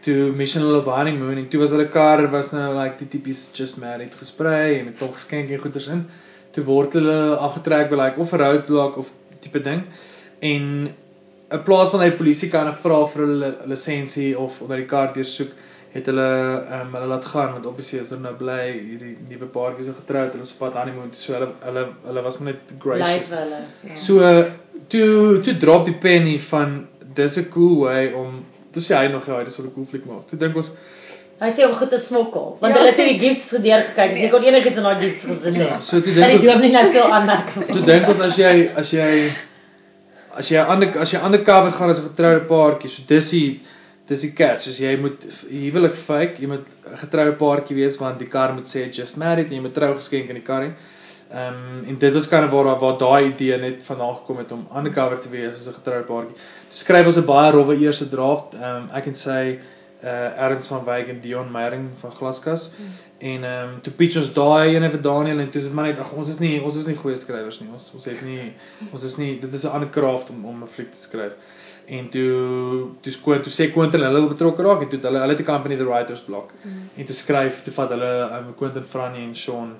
Toe Mission hulle op honeymoon en toe was hulle kar was nou like die tipies just married gesprei en met tog geskenke en goeders in. Toe word hulle afgetrek by like of 'n roadblock of tipe ding. En in plaas van hy polisie kan vra vir hulle lisensie of onder die kar deursoek, het hulle ehm um, hulle laat gaan want obviously is hulle nou bly hierdie nuwe paartjie so getroud, hulle op pad honeymoon, so hulle hulle hulle was maar net gracious. Blyf hulle. Ja. So toe toe drop die penny van dis 'n cool way om toe sê hy nog ja, dis 'n cool fliek maak. Toe dink ons Hy sê om goed te smokkel, want Ja. hulle het die gifts gedeur gekyk, so jy kon enigiets in daai gifts gesin ja, het. so toe Dat die dink ons doop nie nou so aanmerk. toe dink ons as jy as jy as jy ander as jy undercover gaan as 'n getroude paartjie, so dis die dis die catch. As jy moet huwelik fake, jy moet 'n getroude paartjie wees want die kar moet sê just married en jy moet trougeskenk in die kar hê. Ehm um, en dit is kind of waar waar daai idee net vandaan gekom het om undercover te wees as 'n getroude paartjie. Toe skryf ons 'n baie rowwe eerste draft. Ehm um, ek en sy uh Erns van Wyk en Dion Meyering van Glaskas. Mm. En ehm um, toe pitch ons daai ene vir Daniel en toe is dit maar net ag ons is nie ons is nie goeie skrywers nie. Ons ons het nie ons is nie dit is 'n ander craft om om 'n fliek te skryf. En toe toe skoon toe sê Quentin hulle wil betrokke raak en toe hulle hulle het die company the writers block. Mm. En toe skryf toe vat hulle um, Quentin Franny en Sean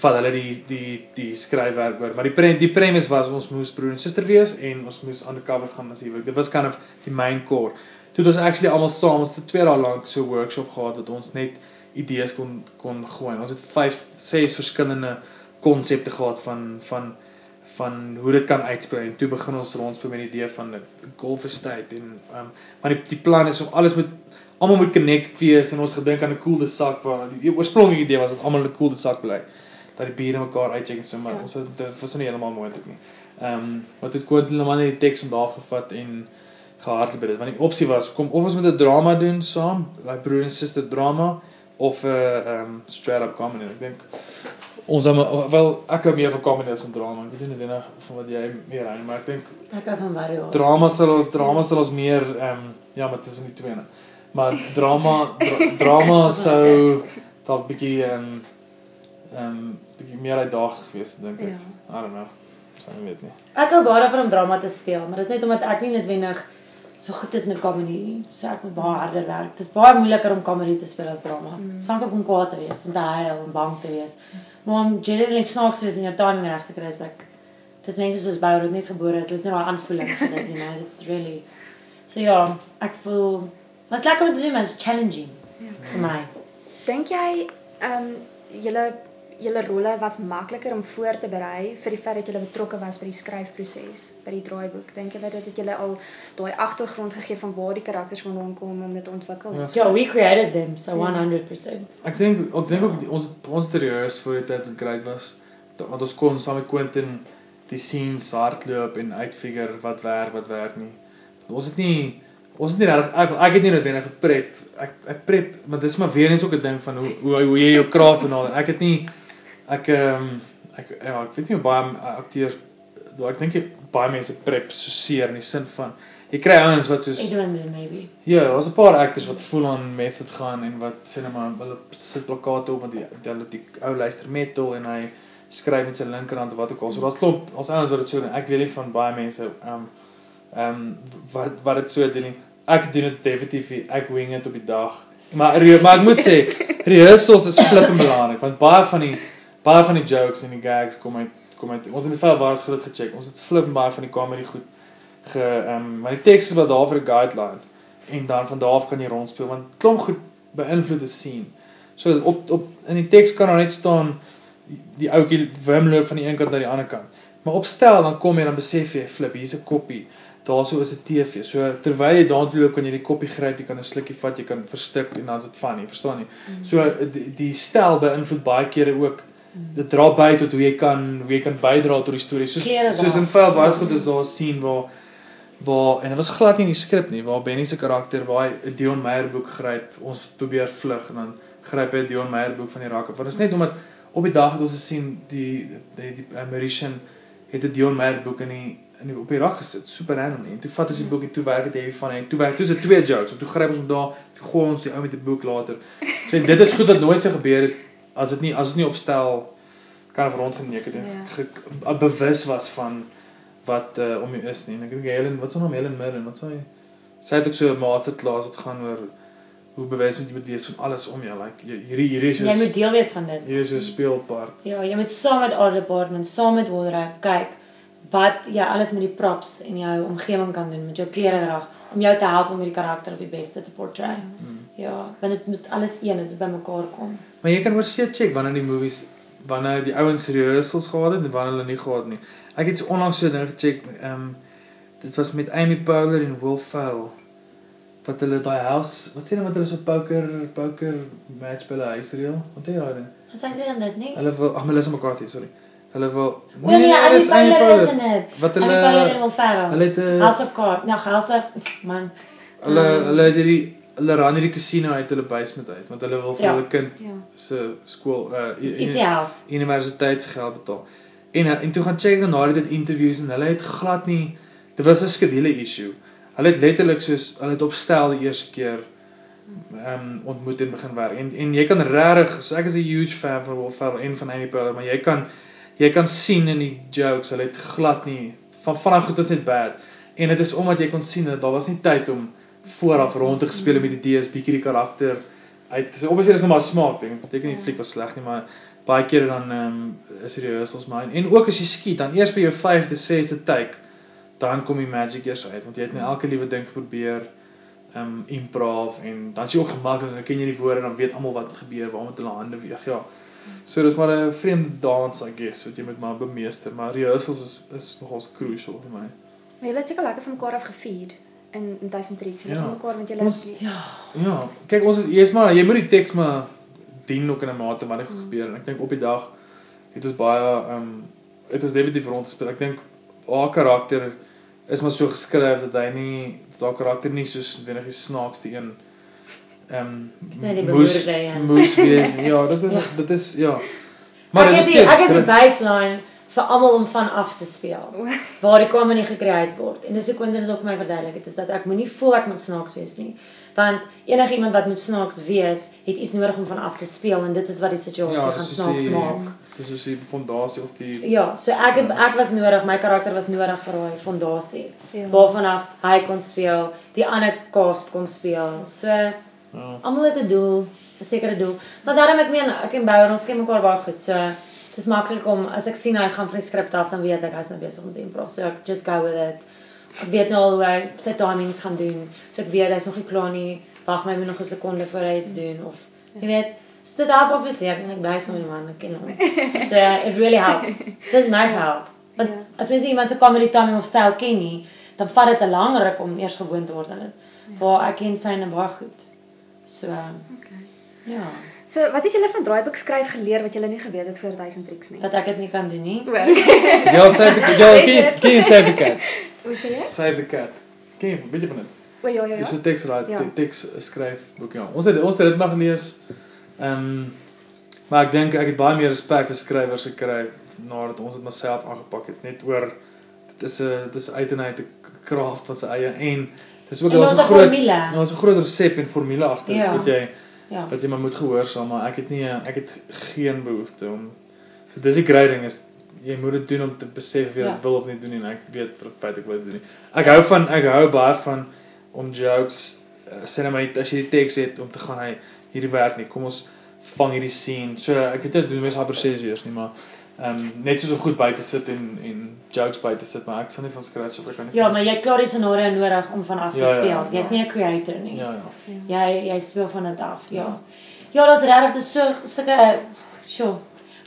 vat hulle die die die skryfwerk oor. Maar die pre, die premise was ons moes broer en suster wees en ons moes undercover gaan as huwelik. Dit was kind of die main core. Toe het ons actually almal saam ons het vir 2 dae lank so 'n workshop gehad wat ons net idees kon kon gooi. Ons het 5 6 verskillende konsepte gehad van van van hoe dit kan uitspeel en toe begin ons rondspeel met die idee van 'n golf estate en um maar die die plan is om alles moet almal moet connect wees en ons gedink aan 'n cool sak waar die oorspronklike idee was dat almal 'n cool sak bly dat die bure mekaar uitcheck en so maar ja. ons het dit was nie heeltemal moontlik nie. Ehm um, wat het Quentin net die teks van daar gevat en gehardloop het dit want die opsie was kom of ons moet 'n drama doen saam, like broer en suster drama of 'n uh, um, straight up comedy. Ek dink ons hom wel ek hou meer van comedy as van drama. Ek weet nie wenig van wat jy meer hou maar ek dink Ek hou van variasie. drama sal ons drama sal ons meer um, ja, maar tussen die twee. Maar drama dra, (laughs) drama sou dalk bietjie um, um, bietjie meer uitdagend gewees dink ek. Ja. I don't know. Sou nie weet nie. Ek hou baie daarvan om drama te speel, maar dis net omdat ek nie noodwendig so goed is met comedy. So ek moet baie harder werk. Dit is baie moeiliker om comedy te speel as drama. Dit mm. hang ook om kwaad te wees, om te huil, om bang te wees. Maar om generally snaaks te wees en jou timing reg te kry is ek dis mense soos Bou wat net gebore is, dit is net daai aanvoeling vir dit, you know. It's really So ja, ek voel was lekker om te doen, maar it's challenging Ja. vir my. Dink jy ehm um, julle julle rolle was makliker om voor te berei vir die feit dat julle betrokke was by die skryfproses, by die draaiboek? Dink jy dat dit julle al daai agtergrond gegee van waar die karakters vandaan kom om dit te ontwikkel? Ja. Ja, we created them, so Ja. 100%. Ek dink ek dink ook ons het ons het rehearse voor die tyd wat great was. Want ons kon saam met Quentin die scenes hardloop en uitfigure wat werk, wat werk nie. Ons het nie ons het nie regtig ek, ek het nie noodwendig geprep. Ek ek prep, maar dis maar weer eens ook 'n ding van hoe hoe hoe jy jou kraaf benader. Ek het nie ek ehm um, ek ja, ek weet nie hoe baie akteurs daai ek dink baie mense prep so seer in die sin van jy kry ouens wat soos Edwin maybe. Ja, daar's 'n paar actors wat full on method gaan en wat sê net maar hulle sit plakate op want die hulle die ou luister metal en hy skryf met sy linkerhand of wat ook al. So daar's klop, ons ouens wat dit so doen. Ek weet nie van baie mense ehm um, ehm um, wat wat dit so doen nie. Ek doen dit definitief, ek wing dit op die dag. Maar maar ek moet sê, (laughs) rehearsals is flippend belangrik want baie van die baie van die jokes en die gags kom uit kom uit. Ons het met veel waars groot gecheck. Ons het flippend baie van die comedy goed ge ehm um, maar die teks is wat daar vir 'n guideline en dan van daar af kan jy rondspeel want klomp goed beïnvloed die scene. So op op in die teks kan daar net staan die ouetjie wim loop van die een kant na die ander kant. Maar op stel dan kom jy dan besef jy flip hier's 'n koppie. Daarso is 'n TV. So terwyl jy daartoe loop kan jy die koppie gryp, jy kan 'n slukkie vat, jy kan verstik en dan is dit funny, verstaan jy? Mm. So die, die stel beïnvloed baie kere ook. Dit dra by tot hoe jy kan hoe jy kan bydra tot die storie. Soos soos in File was goed is daar 'n scene waar waar en dit was glad nie in die skrip nie waar Benny se karakter waar hy 'n Dion Meyer boek gryp. Ons probeer vlug en dan gryp hy 'n Dion Meyer boek van die rakke want dit is net omdat op die dag het ons gesien die die die Mauritian het 'n Dion Meyer boek in die in die op die rak gesit. Super random. En toe vat ons die boekie toe werk dit hy van en toe werk toe se twee jokes. En toe gryp ons hom daar toe gooi ons die ou met die boek later. So dit is goed wat nooit se gebeur het as dit nie as dit nie opstel kan rondgeneek het en ja. bewus was van wat uh, om jou is nie. En ek dink Helen, wat s'n naam Helen Mirren, wat sê hy? Sy het ook so 'n masterclass wat gaan oor hoe bewus moet jy moet wees van alles om jou. Like hierdie hierdie is Jy moet deel wees van dit. Hier is 'n speelpark. Ja, jy moet saam met Art Department, saam met Wonderwerk kyk wat jy alles met die props en jou omgewing kan doen met jou klere dra om jou te help om hierdie karakter op die beste te portray. Hmm. Ja, want dit moet alles een dit bymekaar kom. Maar jy kan oor see check wanneer die movies wanneer die ouens rehearsals gehad het en wanneer hulle nie gehad nie. Ek het onlangs so 'n ding gecheck, ehm um, dit was met Amy Poehler en Will Ferrell wat hulle daai house, wat sê hulle met hulle so poker poker match by hulle huis reël? Wat het jy daai ding? Wat sê jy dan dit nie? Hulle wil ag Melissa McCarthy, sorry. Hulle wil Nee, nee, nee dis Amy Poehler. Wat hulle Amy Poehler en Will Ferrell. Hulle het 'n House of Cards. Nou, House of (laughs) man. Hulle um, hulle het hierdie hulle ran hierdie casino uit hulle basement uit want hulle wil vir ja, hulle kind ja. se skool uh ietsie house universiteitsgeld betaal. En en toe gaan check dan na dit interviews en hulle het glad nie dit was 'n skedule issue. Hulle het letterlik soos hulle het opstel die eerste keer ehm um, ontmoet en begin werk. En en jy kan regtig so ek is 'n huge fan van Wolf Ferrell en van Amy Poehler, maar jy kan jy kan sien in die jokes, hulle het glad nie van van goed is net bad. En dit is omdat jy kon sien dat daar was nie tyd om vooraf rond te gespeel met die idees, bietjie die karakter uit. So obviously is nog maar smaak ding. Beteken nie die fliek was sleg nie, maar baie kere dan ehm um, is rehearsals maar en ook as jy skiet dan eers by jou 5de, 6de take dan kom die magic eers uit want jy het net elke liewe ding geprobeer ehm um, improv en dan is jy ook gemaklik dan ken jy die woorde dan weet almal wat gebeur, waar met hulle hande weeg. Ja. So dis maar 'n vreemde dans I guess wat jy met maar bemeester, maar rehearsals is is nogals crucial vir my. Maar jy het seker lekker van mekaar af gevier in in Tricks en ja. mekaar met julle ons, ja. Ja, kyk ons is eers maar jy moet die teks maar dien ook in 'n mate wat dit mm. gebeur en ek dink op die dag het ons baie ehm um, het ons definitief rond gespeel. Ek dink haar karakter is maar so geskryf dat hy nie haar karakter nie soos wenig die snaakste een ehm um, moes moes wees. Ja, dit is (laughs) ja. dit is ja. Maar ek is ek het die baseline vir almal om van af te speel (laughs) waar die comedy gekreëer word. En dis ook wanneer dit ook my verduidelik het is dat ek moenie voel ek moet snaaks wees nie. Want enige iemand wat moet snaaks wees, het iets nodig om van af te speel en dit is wat die situasie ja, gaan snaaks die, maak. Dis soos die fondasie of die Ja, so ek het ek was nodig, my karakter was nodig vir daai fondasie. Ja. Waarvan af hy kon speel, die ander cast kon speel. So ja. almal het 'n doel, 'n sekere doel. Maar daarom ek meen ek en Bouer ons ken mekaar baie goed. So dis maklik om as ek sien hy gaan vir die skrip af dan weet ek hy's nou besig met improv. So ek just go with it. Ek weet nou al hoe hy sy timings gaan doen. So ek weet hy's nog nie klaar nie. Wag my net nog 'n sekonde voor hy iets doen of jy weet. So dit help obviously. Ek dink bly so met man ek ken hom. (laughs) So it really helps. Dit my help. Want yeah. as mens iemand se comedy timing of style ken nie dan vat dit 'n lang ruk om eers gewoond te word aan dit. Yeah. waar ek ken syne baie goed. So okay. ja So, wat het julle van draaiboek skryf geleer wat julle nie geweet het voor 1000 tricks nie? Dat ek dit nie kan doen nie. (laughs) ja, save ja, ken ken save cat. Hoe sê jy? Save cat. Ken, weet jy van dit? O ja ja ja. Dis so teks raai, Ja. teks skryf boek ja. Ons het ons het dit mag lees. Ehm um, maar ek dink ek het baie meer respek vir skrywers gekry nadat ons dit maar self aangepak het net oor dit is 'n dit is uit en uit 'n kraft wat sy eie en dis ook daar's 'n 'n groot daar's 'n groot resep en formule agter Ja. wat jy Ja. wat jy maar moet gehoorsaam maar ek het nie ek het geen behoefte om so dis die great ding is jy moet dit doen om te besef jy Ja. wil of nie doen nie en ek weet vir feit ek wil dit doen nie. Ek hou van ek hou baie van om jokes uh, sê net maar as jy die teks het om te gaan hy hierdie werk nie kom ons vang hierdie scene. So ek weet dit doen mense amper 6 years nie maar ehm um, net soos om goed buite sit en en jokes buite sit maar ek sal nie van scratch op ek kan nie Ja, van- maar jy het klaar die scenario nodig om van af te Ja, ja, speel. ja. Jy's nie 'n creator nie. ja ja. Jy jy speel van dit af. Ja. Ja, daar's regtig dis so sulke sjoe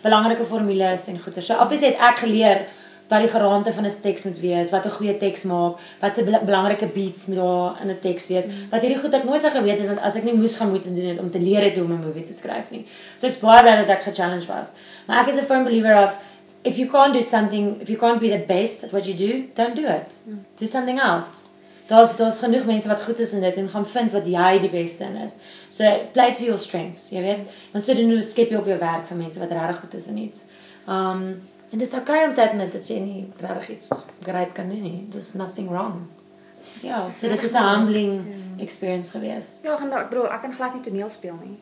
belangrike formules en goeie. So obviously het ek geleer wat die geraamte van 'n teks moet wees, wat 'n goeie teks maak, wat se bela- belangrike beats moet daar in 'n teks wees. Wat hierdie goed ek nooit sou geweet het want as ek nie moes gaan moet doen het om te leer het hoe om 'n movie te skryf nie. So ek's baie bly dat ek ge-challenge was. Maar ek is a firm believer of if you can't do something, if you can't be the best at what you do, don't do it. Do something else. Daar's daar's genoeg mense wat goed is in dit en gaan vind wat jy die beste in is. So play to your strengths, jy weet. Want sodoende skep jy op jou werk vir mense wat regtig goed is in iets. Um en dis okay om te admit dat jy nie regtig iets great kan doen nie. There's nothing wrong. Ja, so dit is 'n humbling experience gewees. Ja, gaan ek bedoel ek kan glad nie toneel speel nie.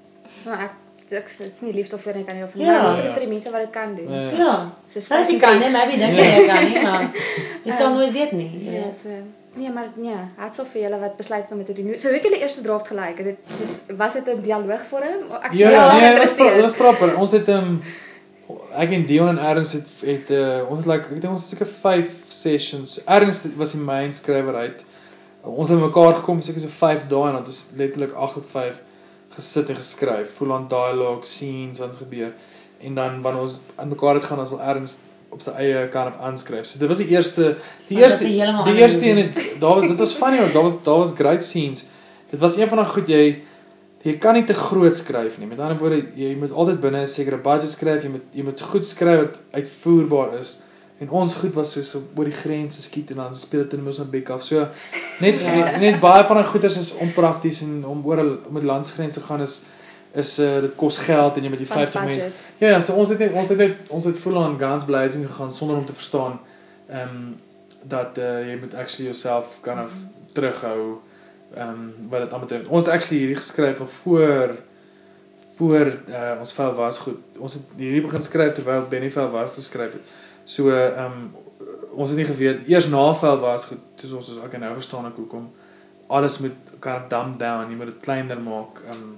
Maar ek ek dit's nie liefde vir ek kan nie of nie. Ja. Maar ons het vir die mense wat dit kan doen. Ja. Ja. So Sy jy kan nie, maybe dink jy jy kan nie, maar (laughs) jy sal Ja. nooit weet nie, Ja, weet. so. Nee, maar nee, hats off vir julle wat besluit het om dit te doen. So weet julle eerste draft gelyk, het dit soos was dit 'n dialoogvorm? Ek Ja, ja, nee, dit was dit was proper. Ons het ehm um, ek en Dion en Ernst het het uh, ons het like ek dink ons het seker 5 sessions. Ernst was die main skrywer uit. Ons het mekaar gekom seker so 5 dae en dan het ons letterlik 8 tot 5 gesit en geskryf. Full on dialogue, scenes wat gebeur. En dan wanneer ons aan mekaar het gaan, dan sal Ernst op sy eie kan op aanskryf. So dit was die eerste die dit eerste die eerste een het daar was dit was funny ook. Daar was daar was great scenes. Dit was een van daai goed jy jy kan nie te groot skryf nie. Met ander woorde, jy moet altyd binne 'n sekere budget skryf. Jy moet jy moet goed skryf wat uitvoerbaar is. En ons goed was soos oor die grense skiet en dan speel dit in Mosambik af. So net Ja. net, baie van daai goeders is onprakties en om oor met landsgrense gaan is is uh, dit kos geld en jy moet die Van 50 mense. Ja, ja, so ons het net ons het net ons het full on guns blazing gegaan sonder om te verstaan ehm um, dat uh, jy moet actually jouself kind of terughou ehm um, wat dit aanbetref. Ons het actually hierdie geskryf al voor voor uh, ons vel was goed. Ons het hierdie begin skryf terwyl Benny vel was geskryf het. So ehm um, ons het nie geweet eers na vel was goed. Toe ons ons okay nou verstaan ek hoekom alles moet kind of dumb down, jy moet dit kleiner maak. Ehm um,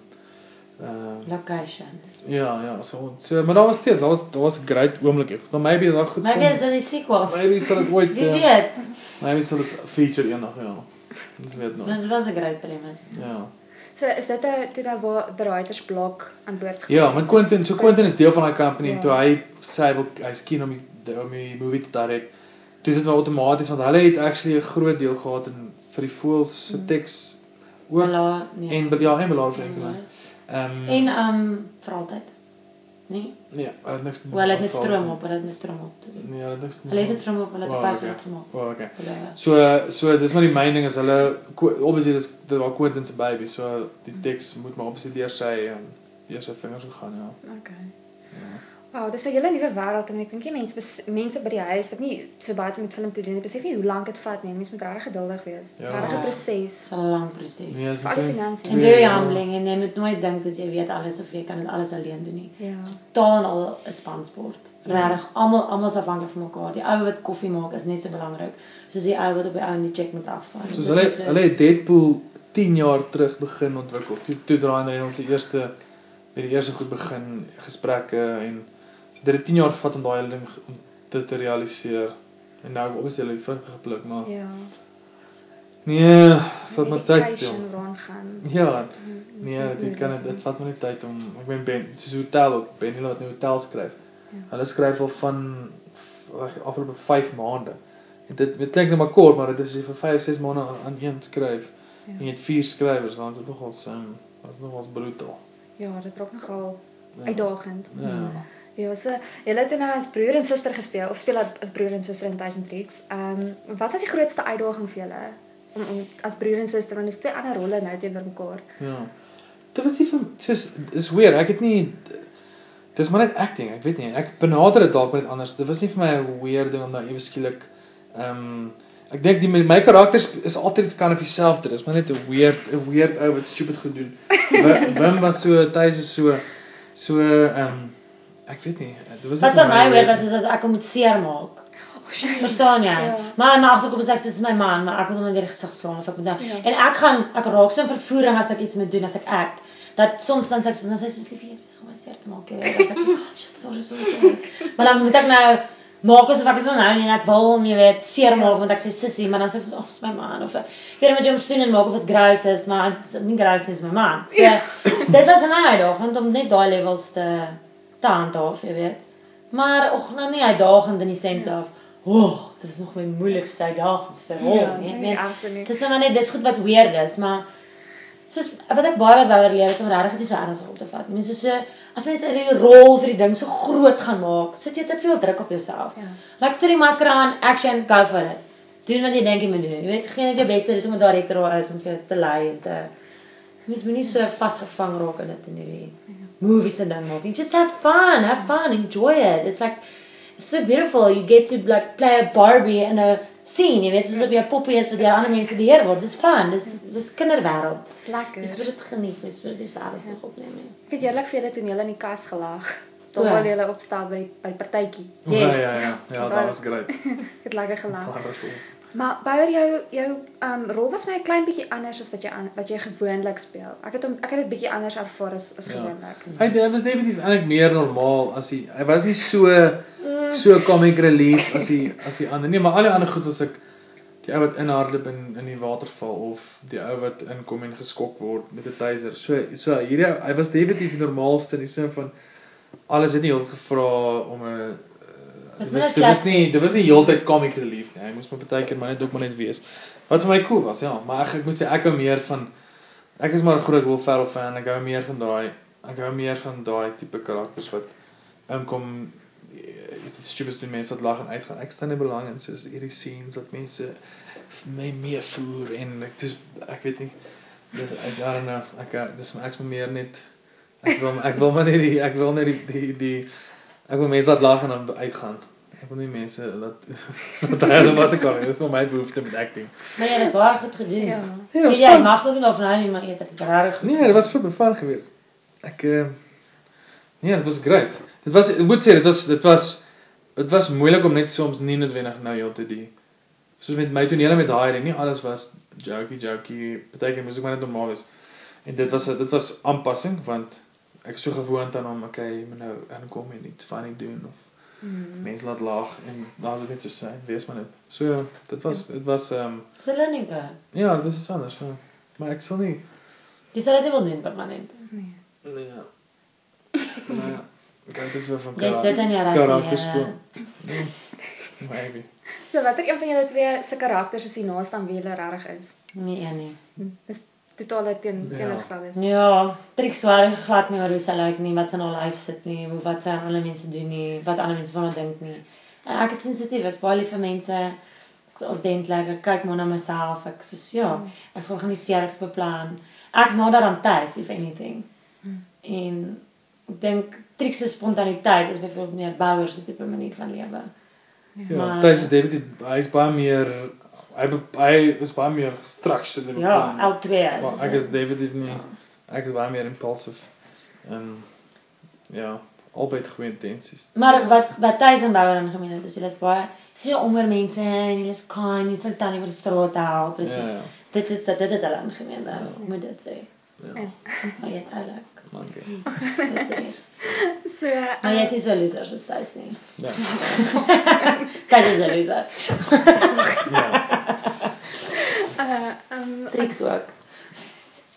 uh, Locations. Ja, ja, so so maar daar was steeds, daar was daar was 'n great oomblik. Maar maybe daar goed Maybe is dit die sequel. Maybe sal dit ooit (laughs) Wie uh, weet. maybe sal dit feature eendag ja. Ons weet nog. Dit was 'n great premise. Ja. So is dit 'n toe daar waar the writers block aan boord gekom Ja, met Quentin, so Quentin is deel van daai company en Ja. toe hy sê hy wil hy's keen om die om die movie te direk. Toe is dit maar outomaties want hulle het actually 'n groot deel gehad in vir die voels se Mm. teks ook Bela, nee. en ja, en Belaar Franklin. Ehm En um vir altyd. Nee. nee, hulle het niks Wel, hulle het afval- stroom op, hulle het met stroom op. Nee, hulle het niks. Hulle het met stroom op, hulle het 'n paswoord okay. gemaak. O, okay. So so dis maar die main ding is hulle obviously dis dit was Quentin se baby, so die teks moet maar obviously deur sy um, deur sy vingers gegaan ja. Okay. ja. Wow, dis 'n hele nuwe wêreld en ek dink jy mense mense by die huis wat nie so baie met film te doen het, besef nie hoe lank dit vat nie. Mens moet regtig geduldig wees. Dis Ja. regtig 'n Ja. proses. is 'n lang proses. Nee, is die omtrent finansies. En very humbling en jy moet nooit dink dat jy weet alles of jy kan dit alles alleen doen nie. Ja. Totaal en al 'n spansport. Regtig, almal almal is afhanklik van mekaar. Die ou wat koffie maak is net so belangrik soos die ou wat op die ou in die check moet afstaan. Soos hulle soos- hulle het Deadpool 10 jaar terug begin ontwikkel. Toe toe draai hulle ons se eerste met die eerste goed begin gesprekke en dit het 10 jaar gevat om daai ding om dit te realiseer. En nou obviously hulle die vrugte gepluk, maar Ja. nee, vat my tyd jong. waaraan gaan. Ja, Mm, nee, dit net kan dit vat my net tyd om ek meen Ben, soos hotel ook, Ben hulle wat nou hotel skryf. Ja. Hulle skryf al van f- afgelope 5 maande. En dit dit klink nou maar kort, maar dit is jy vir 5, 6 maande aan, een skryf. Ja. En jy het 4 skrywers, dan is dit nogals um, dit is nogals brutal. Ja, dit raak nogal Ja. uitdagend. Ja. Ja, so julle het nou as broer en suster gespeel of speel as broer en suster in 1000 Tricks. Ehm um, wat was die grootste uitdaging vir julle om om as broer en suster want dis twee ander rolle nou teenoor mekaar. Ja. Dit was nie vir soos dis weer, ek het nie dis maar net acting, ek weet nie. Ek benader dit dalk net anders. Dit was nie vir my 'n weird ding om nou ewe skielik ehm um, ek dink die my karakters is altyd iets kan of dieselfde. Dis maar net 'n weird 'n weird ou wat stupid gedoen. (laughs) Wim was so, Thys is so so ehm um, ek weet nie. Dit was Wat vir my weird was is as ek hom moet seermaak. Verstaan jy? Ja. Maar my agterkop is ek soos my man, maar ek moet hom in die gesig slaan of ek moet nou. Ja. En ek gaan ek raak so in vervoering as ek iets moet doen as ek act. Dat soms dan sê ek so, dan sê sy liefie is besig om my seer te maak. Jy weet, dan sê ek so, oh, shit, sorry, sorry, sorry. (laughs) maar dan moet ek nou maak asof ek dit nou nie ek wil hom, jy weet, seer maak ja. want ek sê sissie, maar dan sê ek so, oh, my man of jy moet hom sien en maak of dit grace is, maar nie grace is my man. So ja. dit was 'n uitdaging om net daai levels te te handhaaf, jy weet. Maar ag, nou nie uitdagend in die sens ja. of Oh, dit is nog my moeilikste te sê, "Oh, ja, nee, nee, absoluut." Dis nou maar net dis goed wat weird is, maar soos wat ek baie wat wouer leer is om regtig dit so ernstig op te vat. Mense so as mense 'n rol vir die ding so groot gaan maak, sit jy te veel druk op jouself. Ja. Like sit die masker aan, action, go for it. Doen wat jy dink jy moet doen. Jy weet, geen net jou beste is om 'n director is om vir te lei en te mens moet nie so vasgevang raak in dit in hierdie ja. movies en ding maak. Just have fun, have fun, enjoy it. It's like so beautiful. You get to like play a Barbie in a scene, jy weet, soos op jou poppie is wat deur ander mense beheer word. Dis fun. Dis dis kinderwêreld. Dis lekker. Dis vir dit geniet. Dis vir dis alles nog opneem nie. Ek het eerlik vir julle toneel in die kas gelag. Terwyl jy hulle opstel by by die partytjie. Yes. Ja ja ja. Ja, dit was great. Ek (laughs) het lekker gelag. Dit was awesome. Maar bouer jou jou um rol was my 'n klein bietjie anders as wat jy wat jy gewoonlik speel. Ek het hom ek het dit bietjie anders ervaar as as ja. gewoonlik. Hy hy was definitief eintlik meer normaal as hy hy was nie so so comic relief as hy as hy ander nie, maar al die ander goed was ek die ou wat inhardloop in in die waterval of die ou wat inkom en geskok word met 'n taser. So so hierdie hy was definitief die normaalste in die sin van alles het nie heeltyd gevra om 'n Dit was dit was nie dit was nie heeltyd comic relief nie. Hy moes maar partykeer maar net ook maar net wees. Wat vir my cool was, ja, maar ek ek moet sê ek hou meer van ek is maar 'n groot Will Ferrell fan. Ek hou meer van daai ek hou meer van daai tipe karakters wat inkom is dit stupid doen mense wat lag en uitgaan. Ek staan nie belang in soos hierdie scenes wat mense my meer voer en ek dis ek weet nie dis ek daar nou ek dis maar ek's meer net ek wil ek wil maar net die ek wil net die die die Ek wil mense laat lag en dan uitgaan. Ek wil nie mense laat (laughs) laat hulle wat ek kan. Dit is maar my behoefte met acting. Maar jy het baie goed gedoen. Ja. Nee, jy ja, mag ook nie of nou nie, maar jy het dit regtig goed. Nee, dit was vir bevan geweest. Ek uh Nee, dit was great. Dit was ek moet sê dit was dit was dit was moeilik om net soms nie noodwendig nou heel te die soos met my tonele met daai nie alles was jokey jokey. Partykeer moes ek maar net normaal wees. En dit was dit was aanpassing want ek is so gewoond aan hom, okay, jy moet nou inkom en iets funny doen of mm. mense laat lag en daar's dit net so sê, wees maar net. So ja, dit was dit was ehm um, Dis 'n learning curve. Ja, dit is iets anders, ja. Maar ek sal nie Dis sal dit wel doen permanent. Nee. Nee. Ja. (laughs) Maar ja, ek kan dit vir van karakter. Karakter. Ja. Maybe. So watter een van julle twee se karakters is die naaste aan wie julle regtig is? Nee, een nie. Hm, dis totale teen ja. teenoorgestel is. Ja, Trix swaar glad nie oor hoe sy lyk like nie, wat sy in haar lyf sit nie, hoe wat sy aan ander mense doen nie, wat ander mense van haar dink nie. En ek is sensitief, ek's baie lief vir mense. Ek's ordentlik, ek kyk maar na myself. Ek sê ja, mm. ek's georganiseer, ek's beplan. Ek's nader aan tuis if anything. Mm. En ek dink Trix se spontaniteit is byvoorbeeld meer Bouwer se tipe manier van lewe. Ja, tuis is David hy's baie meer hy hy is baie meer structured in die ja, plan. Ja, L2 is. Maar ek is definitief nie. Ek is baie meer impulsive. En ja, albei goeie intensies. Maar wat wat tuis en bouer in gemeen het, is hulle is baie heel onder mense en hulle is kind, hulle sal tannie oor die straat help. Dit is ja, ja. dit is dit dit het hulle in gemeen, ja. moet dit sê. Ja. (laughs) Maar jy's oulik. Dankie. (laughs) so, uh, maar jy's nie so loser soos tuis nie. Ja. (laughs) Tuis is 'n loser. ja. Uh um Trix ook.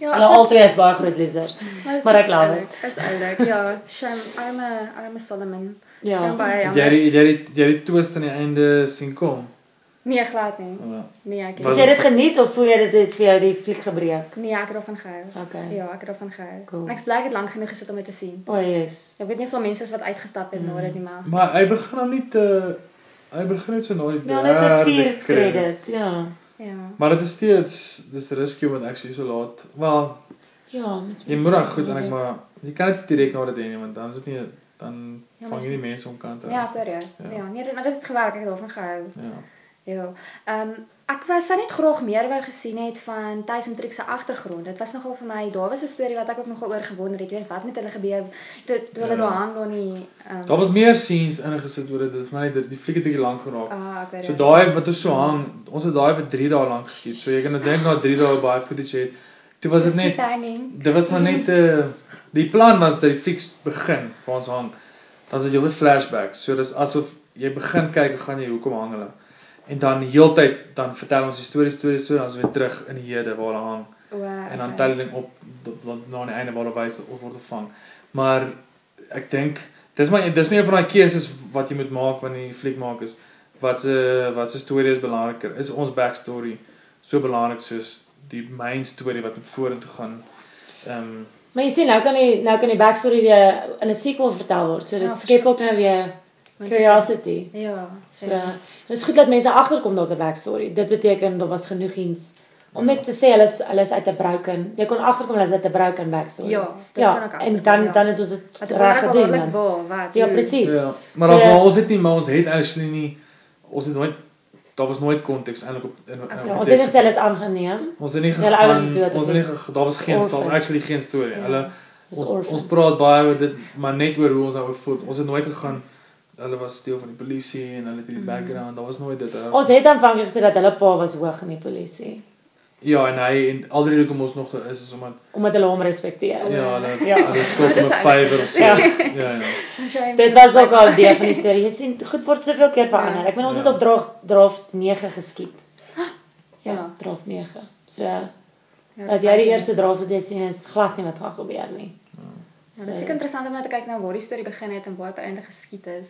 Ja, hulle al twee is baie groot losers. Maar (laughs) ek glo dit. Dit is oulik. Ja, Sham, I'm a I'm a Solomon. Ja. Jy jy die twist aan die einde sien kom. Nee, glad nie. Ja. Nee, ek het. Het jy dit geniet of voel jy dit het vir jou die fliek gebreek? Nee, ek het daarvan gehou. Okay. Ja, ek het daarvan gehou. Cool. Ek bly dit lank genoeg gesit om dit te sien. O, oh, yes. Ek weet nie of mense wat uitgestap het mm. na dit nie, maar Maar hy begin hom nie te hy begin net so na die derde. Ja, net so vier credits, ja. Ja. Maar dit is steeds dis risky om dit actually so laat. Wel, Ja, met jy moet dan goed en ek maar jy kan dit direk na dit hê nie want dan is dit nie dan Ja, vang jy die mense om kant Ja, ek hoor jou. Ja. Ja, nee, dit het gewerk, ek het daarvan gehou. Ja. Ja. Ehm ek was sou net graag meer wou gesien het van Tuis en Trix se agtergrond. Dit was nogal vir my, daar was 'n storie wat ek ook nogal oor gewonder het, jy weet wat met hulle gebeur toe toe hulle Ja. daar hang daar nie. Ehm Daar was meer scenes ingesit oor dit. Dit is maar net die fliek het bietjie lank geraak. Ah, hoor So daai wat ons so hang, ons het daai vir 3 dae lank geskiet. So jy kan nou dink na 3 dae baie footage het. Toe was dit net Die dit was maar net uh die plan was dat die fliek begin waar ons hang. Dan is dit heeltyd flashbacks. So dis asof jy begin kyk gaan jy hoekom hang hulle. En dan die heeltyd dan vertel ons die storie storie storie dan is ons weer terug in die hede waar hulle hang. O, en dan tel dit op na die einde waar hulle wys of word gevang. Maar ek dink dis maar dis meer van daai keuses wat jy moet maak wanneer jy fliek maak is wat se wat se storie is belangriker. Is ons backstory so belangrik soos die main storie wat vorentoe gaan? Ehm um, Maar jy sien nou kan die nou kan die backstory weer in 'n sequel vertel word. So dit Ja, skep ook nou weer curiosity. Ja. So ja. dit is goed dat mense agterkom daar's 'n backstory. Dit beteken daar was genoeg iets om net te sê hulle is hulle is uit 'n broken. Jy kon agterkom hulle is uit 'n broken backstory. Ja, dit ja, kan ek en dan ja. dan het ons dit reg gedoen. Waar, wat? Ja, presies. ja, maar So- maar ons het nie maar ons het actually nie ons het nooit daar was nooit konteks eintlik op in, in, Ja, op Ja, ons het net is aangeneem. Ons het nie Hulle ouers is gegaan dood ons het nie daar was geen daar's Orphans. actually geen storie. Ja. Hulle ons, ons praat baie oor dit maar net oor hoe ons nou voel. Ons het nooit gegaan hulle was deel van die polisie en hulle het hierdie background. Daar was nooit dit. Hulle, Mhm. Ons het aanvanklik gesê dat hulle pa was hoog in die polisie ja, en hy en al die rede hoekom ons nog daar is is omdat omdat hulle hom respekteer. ja, hulle Ja. hulle skuld om 'n vyver of so. Ja. Ja, ja. Dit was ook al deel van die storie. Jy sien, goed word soveel keer verander. Ja. Ek meen ons Ja. het op draft draft 9 geskiet. Ja, Ja. draft 9. So Ja, dat jy die eerste draft wat jy sien is glad nie wat gaan gebeur nie. Ja, dit is seker interessant om nou te kyk na waar die storie begin het en waar dit uiteindelik geskied is.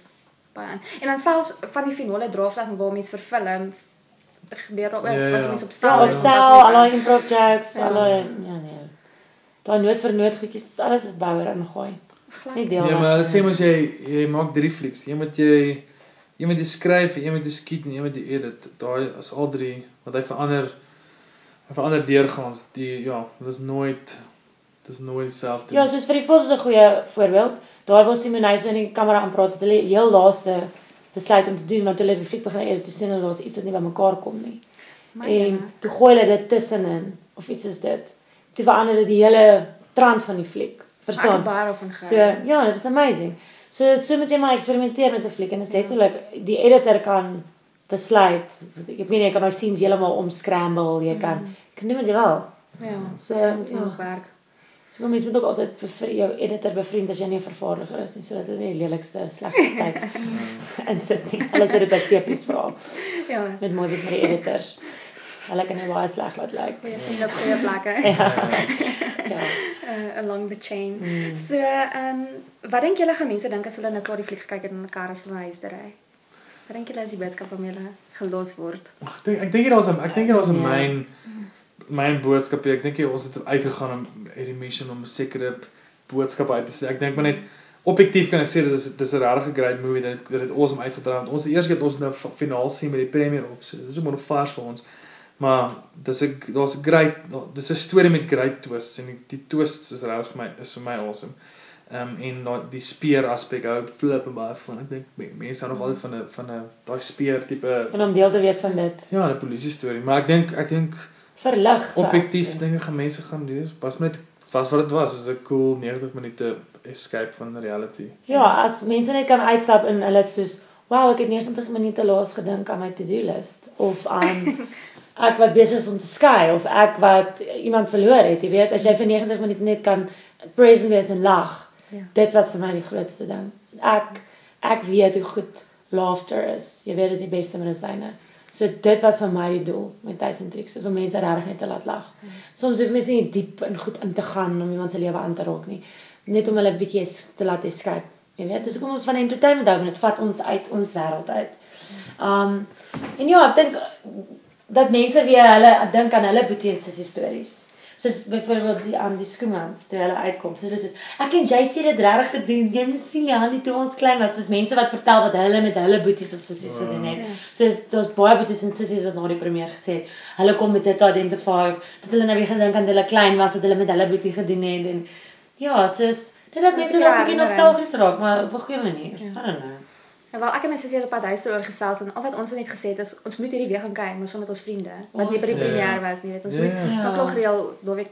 Baie aan. En dan selfs van die finale draft af waar mense verfilm gebeur daar ook Ja, ja. was mense op stel. Ja, en opstel, was net- al daai improv jokes, Ja. al daai ja nee. Daai noot vir noot goedjies, alles wat bouer ingooi. nie. deel Ja, maar hulle van- sê mos jy jy maak drie flieks. Een moet jy een moet jy skryf, een moet jy skiet en een moet jy edit. Daai is al drie want hy verander hy verander deurgaans. Die ja, dit is nooit dit is nooit dieselfde. Ja, soos vir die Vos is 'n goeie voorbeeld. Daar waar Simonay so in die kamera aanpraat, het hulle heel laaste besluit om te doen want hulle het die fliek begin edit toe sien hulle daar's iets wat nie bymekaar kom nie. My en jene. toe gooi hulle dit tussenin of iets soos dit. Toe verander dit die hele trant van die fliek. Ek Verstaan? So ja, dit is amazing. So so moet jy maar eksperimenteer met 'n fliek en dit is Ja. letterlik die editor kan besluit. Ek weet nie, jy kan daai scenes heeltemal omscramble, jy kan Mm. kan doen wat jy wil. Ja, So ja, werk. So mense moet ook altyd bevri jou editor bevriend as jy nie 'n vervaardiger is nie, sodat hulle nie die lelikste slegste (laughs) teks (laughs) insit nie. Hulle sit dit by sepies vra Ja. met mooi wees met die editors. Hulle kan jou baie sleg laat lyk. Goeie vriende op goeie plekke. Ja. (laughs) ja. Uh, along the chain. Mm. So, ehm um, wat dink julle gaan mense dink as hulle nou klaar die fliek gekyk het en kar is hulle huis ry? Wat dink julle is die boodskap waarmee hulle gelos word? Ek dink ek dink daar's 'n ek dink daar's 'n Ja. myn myn boodskap. hier. Ek dink hier ons het uitgegaan om uit die mission om 'n sekere boodskap uit te sê. Ek dink maar net objektief kan ek sê dit is dit is 'n regtig great movie dit dit het awesome uitgedra want ons die eerste keer het ons nou finaal sien met die premier ook so dit is ook maar nog vars vir ons maar dis 'n daar's 'n great dis 'n storie met great twists en die, die twists is regtig vir my is vir my awesome Ehm um, en daai die speer aspek hou flip en baie van ek dink me- mense hou nog altyd van 'n van 'n daai speer tipe En om deel te wees van dit. ja 'n polisie storie maar ek dink ek dink Verlig. ek objektief dinge gaan mense gaan doen was net was wat dit was is 'n cool 90 minute escape van reality Ja, as mense net kan uitstap en hulle soos, "Wow, ek het 90 minute laas gedink aan my to-do list" of aan (laughs) ek wat besig is om te skei of ek wat iemand verloor het, jy weet, as jy vir 90 minute net kan present wees en lag. Ja. Dit was vir my die grootste ding. Ek ek weet hoe goed laughter is. Jy weet, dit is die beste medisyne. So dit was vir my die doel met Tyson Tricks, is om mense regtig net te laat lag. Soms hoef mense nie diep en goed in te gaan om iemand se lewe aan te raak nie. Net om hulle 'n bietjie te laat escape. Jy weet, dis hoekom ons van entertainment hou, want dit vat ons uit ons wêreld uit. Um en ja, ek dink dat mense weer hulle dink aan hulle boetie en sussie stories. Soos byvoorbeeld die aan um, die skoemans toe hulle uitkom. So hulle sê ek en JC het dit regtig gedoen. Jy moet sien nie toe ons klein was, soos mense wat vertel wat hulle met hulle boeties of sissies gedoen het. Ja. Soos daar's baie boeties en sissies wat na die premier gesê het, hulle kom met dit identify. Dit hulle nou weer gedink aan hulle klein was dat hulle met hulle boetie gedoen het en ja, soos dit het mense dalk 'n bietjie nostalgies raak, maar op 'n goeie manier. Ja. I don't know. Ja, wel ek en my sussie het op pad huis toe oor gesels en al wat ons net gesê het is ons moet hierdie weer gaan kyk, maar sommer met ons vriende wat nie by die premier was nie, weet ons moet ja. nog reël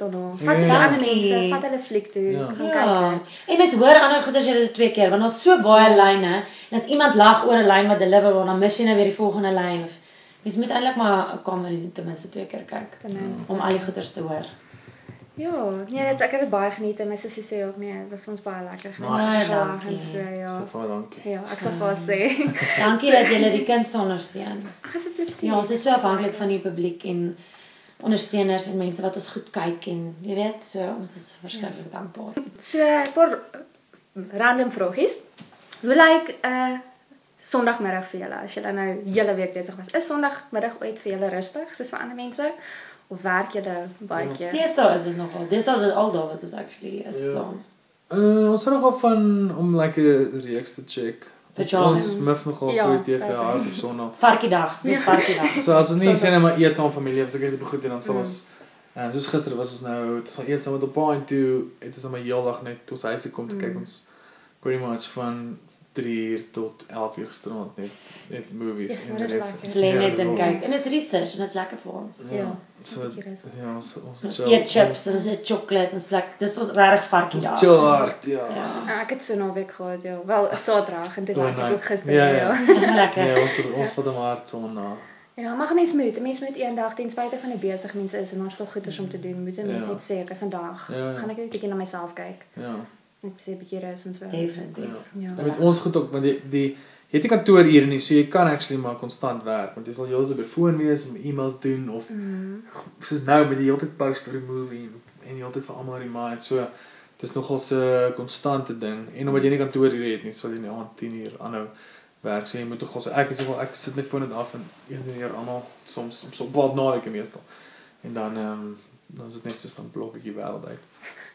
tot nou. Vat die ander mense, vat hulle fliek toe, gaan ja. kyk. En mens hoor ander goeders jy dit twee keer want daar's so baie lyne en as iemand lag oor 'n lyn wat deliver word, dan mis jy nou weer die volgende lyn of mens moet eintlik maar 'n kamer ten minste twee keer kyk om al die goeders te hoor. Ja, nee, dit, ek het dit baie geniet en my sussie sê ook nee, dit was ons baie lekker gewees. Baie dankie. So, ja. So baie dankie. Ja, ek sal vir sê. (laughs) dankie dat julle die kunste ondersteun. Ag, dit is presies. Ja, ons is so afhanklik van die publiek en ondersteuners en mense wat ons goed kyk en jy weet, so ons is verskriklik ja. dankbaar. So 'n paar random vragies. Hoe lyk 'n uh, Sondagmiddag vir julle as julle nou hele week besig was? Is Sondagmiddag ooit vir julle rustig soos vir ander mense? Of werk jy baie ja. keer? Deesdae is dit nogal. Deesdae is dit aldaar wat ons actually is ja. saam. Uh, ons het nogal van om like 'n reeks te check. Ons mif nogal ja, vir TV hard op Sondag. Varkie dag, so ja. varkie dag. so as ons nie sien net maar eet saam familie, as ek dit goed en dan sal mm. ons en uh, soos gister was ons nou, het ons eet saam met op point toe, het ons maar heeldag net ons huis gekom te kyk mm. ons pretty much van 3 uur tot 11 uur gisterand net net movies yes, en relax. Lê net en kyk. En dit is research en dit is lekker vir ons. Ja. ja. So ja, ons ons chill. Eet chips en ons eet chocolate en slak. Dis regtig varkie daar. Chill hard, ja. ja. ja. Ek het so 'n naweek gehad, ja. Wel, 'n Saterdag en dit lekker ook gister, ja. Ja, ja. (laughs) lekker. Ja, ons ons vir die hart Sondag. Ja, mag mens moet. Mens moet eendag ten spyte van die besig mense is en ons het nog goeders om te doen. Moet 'n mens ja. net sê ek vandag ja, ja. gaan ek net 'n bietjie na myself kyk. Ja net sê 'n bietjie rus en so. Definitief. Ja. ja. Met ons goed ook want die die jy het nie kantoor hier nie, so jy kan actually maar konstant werk want jy sal heeltyd op die foon wees en e-mails doen of mm. soos nou met die heeltyd post vir die movie en, en die heeltyd vir almal remind. So dit is nogal 'n konstante ding en omdat jy nie kantoor hier het nie, sal jy nie aan 10 uur aanhou werk. So jy moet tog ons ek is nogal ek sit my foon net af en een doen hier almal soms soms op wat naweke meestal. En dan ehm um, dan is dit net so 'n blokkie wêreld uit.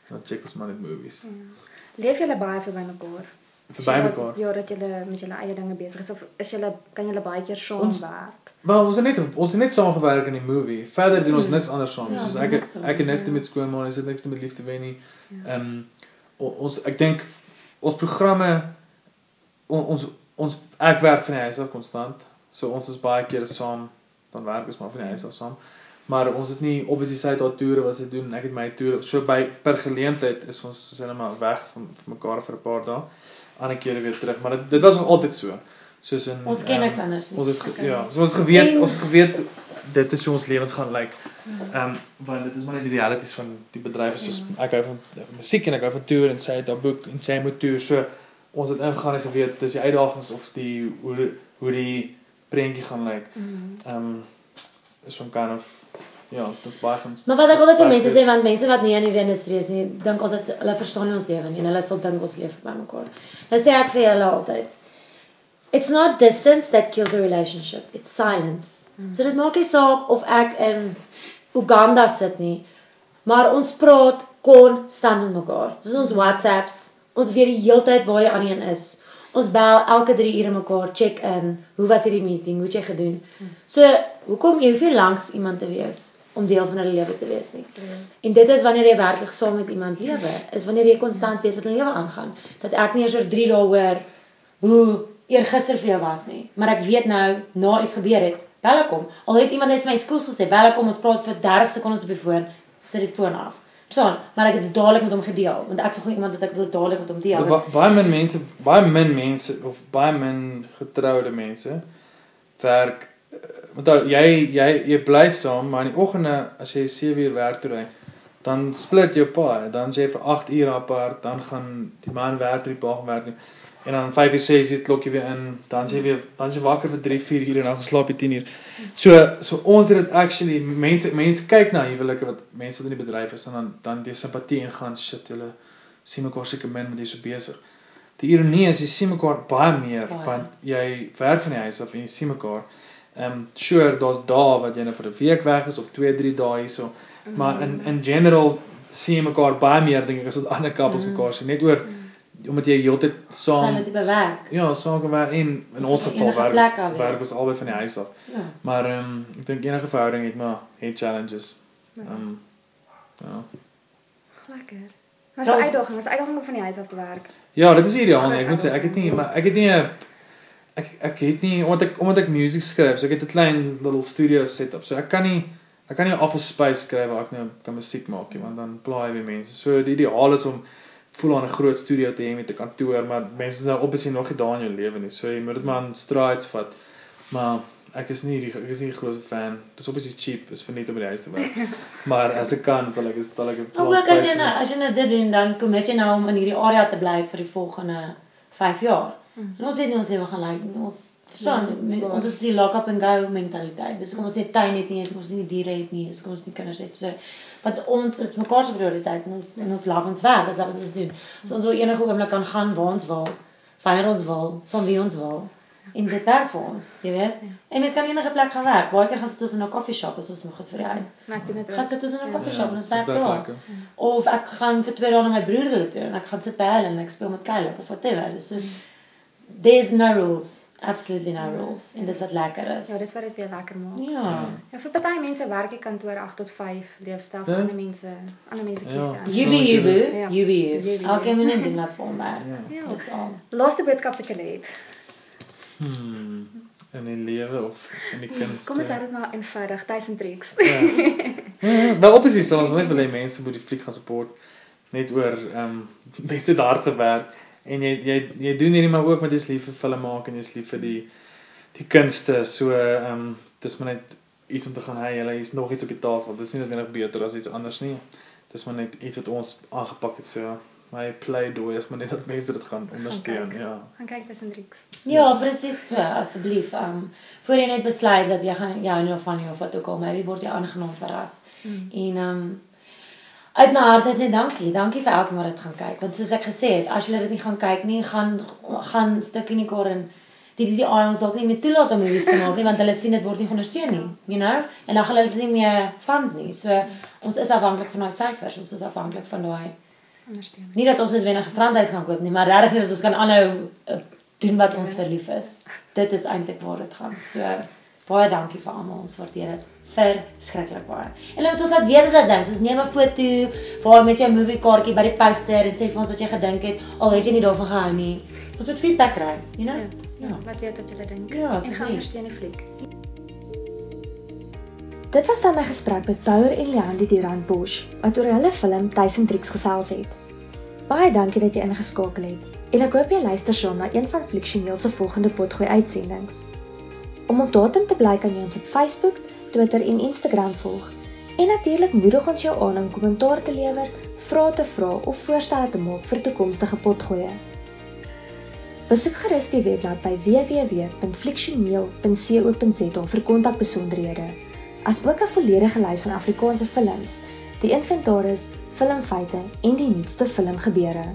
Dan check ons maar net movies. Ja. Leef julle baie verby mekaar? Verby mekaar. Ja, dat julle met julle eie dinge besig is of is julle kan julle baie keer saam ons, werk? Wel, ons het net ons het net saam gewerk in die movie. Verder doen ons hmm. niks anders saam. Ja, Soos ek ek, ek het niks te ja. met skoonmaak, ons het niks te met liefde wen nie. Ja. Ehm um, ons ek dink ons programme on, ons ons ek werk van die huis af konstant. So ons is baie kere saam, dan werk ons maar van die huis af saam. Ja maar ons het nie obviously sy het haar toere wat sy doen ek het my toere so by per geleentheid is ons sê net maar weg van, van mekaar vir 'n paar dae ander kere weer terug maar dit dit was nog altyd so soos in ons ken niks um, anders nie ons het okay. ja so ons het geweet en... ons het geweet dit is hoe ons lewens gaan lyk like. ehm um, want dit is maar net die realities van die bedryf soos ja. ek hou van musiek en ek hou van toer en sy het haar boek en sy moet toer so ons het ingegaan en geweet dis die uitdagings of die hoe hoe die prentjie gaan lyk like. Mhm. ehm um, is van kind of ja, dit is baie gans. Maar wat ek altyd vir mense sê want mense wat nie in die industrie is nie, dink altyd hulle verstaan nie ons lewe nie en hulle sal dink ons leef by mekaar. Nou sê ek vir hulle altyd It's not distance that kills a relationship, it's silence. Hmm. So dit maak nie saak of ek in Uganda sit nie, maar ons praat konstant met mekaar. Dis ons WhatsApps. Ons weet die heeltyd waar die ander een is. Ons bel elke 3 ure mekaar, check in. Hoe was hierdie meeting? Hoe het jy gedoen? So, hoekom jy hoef nie langs iemand te wees om deel van hulle lewe te wees nie. En dit is wanneer jy werklik saam met iemand lewe, is wanneer jy konstant weet wat in lewe aangaan. Dat ek nie eers oor 3 dae hoor hoe eergister vir jou was nie, maar ek weet nou na iets gebeur het. Welkom. Al het iemand net vir my iets koels gesê, welkom, ons praat vir 30 sekondes op die foon, sit die foon af. Verstaan? Maar ek het dit dadelik met hom gedeel want ek sou gou iemand wat ek wil dadelik met hom deel. Ba baie min mense, baie min mense of baie min getroude mense werk eh, want uh, jy jy jy bly saam maar in die oggende as jy 7 uur werk toe ry dan split jou pa dan sê jy vir 8 ure apart dan gaan die man werk die pa gaan werk nie. En dan 5 uur 6 uur klokkie weer in, dan jy weer dan jy wakker vir 3 4 ure en dan geslaap jy 10 uur. So so ons het dit actually mense mense kyk na huwelike wat mense wat in die bedryf is en dan dan die simpatie en gaan shit hulle sien mekaar seker min met jy so besig. Die ironie is jy sien mekaar baie meer baie. want jy werk van die huis af en jy sien mekaar Ehm um, sure, daar's dae wat jy net vir 'n week weg is of 2, 3 dae hierso. Maar in in general sien jy mekaar baie meer dink ek as wat ander couples mekaar sien net oor omdat jy heeltyd saam Saam bewerk. Ja, saam kan werk en in ons geval werk ons- ja. werk ons albei van die huis af. Ja. Maar ehm um, ek dink enige verhouding het maar het challenges. Ehm um, ja. Lekker. Maar Dat so is- uitdaging, is uitdaging om van die huis af te werk. Ja, dit is ideaal nie. Ek moet sê ek het nie maar ek het nie 'n ek ek het nie omdat ek omdat ek musiek skryf, so ek het 'n klein little studio setup. So ek kan nie ek kan nie 'n office space kry waar ek nou kan musiek maak nie, want dan pla jy mense. So die ideaal is om voel aan 'n groot studio te hê met 'n kantoor, maar mense is nou obviously nog nie daar in jou lewe nie. So jy moet dit maar in strides vat. Maar ek is nie die ek is nie die grootste fan. Dis obviously cheap, is verniet om by die huis te werk. (laughs) maar as ek kan, sal ek sal ek 'n Maar ook as jy nou as jy nou dit doen dan kom jy nou om in hierdie area te bly vir die volgende 5 jaar. Mm. En ons weet nie ons lewe gaan lyk nie. Ons staan Ja, ons is die lock up and go mentaliteit. Dis kom ons het tuin het nie, ons nie diere het nie, ons nie kinders het. So wat ons is mekaar se prioriteit en ons en ons love ons werk, dis wat ons doen. So ons wil enige oomblik kan gaan waar ons wil, wanneer ons wil, saam wie ons wil. En dit werk vir ons, jy weet. En mens kan enige plek gaan werk. Baie keer gaan sit ons in 'n koffieshop as ons nog is vir die huis. Maar ek doen dit ook. Gaan sit ons in 'n Ja. koffieshop en ons werk werk daar. lekker. Of ek gaan vir 2 dae na my broer hulle toe en ek gaan sit by hulle en ek speel met Kyle of whatever. Dis soos there's no rules, absolutely no rules. En dis wat lekker is. Ja, dis wat dit weer lekker maak. Ja. Ja, vir party mense werk die kantoor 8 tot 5 leefstyl, Ja. ander mense, ander mense kies Ja. boo, Ja. be You you. be Elke minuut doen wat vir hom werk. Ja. Ja. Dis al. Laaste boodskap wat ek het. Hmm. In die lewe of in die kunste. Kom ons hou dit maar eenvoudig, tuisen tricks. Ja. (laughs) Ja, wel opsie sal ons net wil hê mense moet die fliek gaan support net oor ehm um, (laughs) mense daar te werk en jy jy jy doen hierdie maar ook want jy's lief vir film maak en jy's lief vir die die kunste so ehm um, dis maar net iets om te gaan hey julle is nog iets op die tafel dis nie noodwendig beter as iets anders nie dis maar net iets wat ons aangepak het so my pleidooi is maar net dat mense dit gaan ondersteun kyk. ja Gaan kyk tussen tricks. Ja, presies so, asseblief. Um voor jy net besluit dat jy gaan jou nie of van nie of wat ook al, maybe word jy aangenaam verras. Mm. En um uit my hart net net dankie. Dankie vir elkeen wat dit gaan kyk. Want soos ek gesê het, as jy dit nie gaan kyk nie, gaan gaan stukkie in die kar en die die die ons dalk nie meer toelaat om hierdie te maak nie want hulle sien dit word nie ondersteun nie, you know? En dan gaan hulle dit nie meer fund nie. So ons is afhanklik van daai syfers. Ons is afhanklik van daai Ondersteun. nie dat ons net weer 'n strandhuis gaan koop nie, maar regtig net dat ons kan aanhou uh, doen wat ons verlief is. Dit is eintlik waar dit gaan. So baie dankie vir almal. Ons waardeer dit verskriklik baie. En laat ons laat weet wat dink. Soos neem 'n foto waar met jou movie kaartjie by die poster en sê vir ons wat jy gedink het al het jy nie daarvan gehou nie. Ons moet feedback kry, you know? Ja. Ja. Wat weet wat julle dink? Ja, en asseblief. gaan ondersteun die fliek. Dit was dan my gesprek met Power en Leandi Durant Bosch wat oor hulle film Tyson Tricks gesels het. Baie dankie dat jy ingeskakel het en ek hoop jy luister saam na een van Fliksioneel se volgende potgooi uitsendings. Om op datum te bly kan jy ons op Facebook, Twitter en Instagram volg. En natuurlik moedig ons jou aan om kommentaar te lewer, vrae te vra of voorstelle te maak vir toekomstige potgoeie. Besoek gerus die webblad by www.fliksioneel.co.za vir kontakbesonderhede asook 'n volledige lys van Afrikaanse films, die inventaris, filmfeite en die nuutste filmgebeure.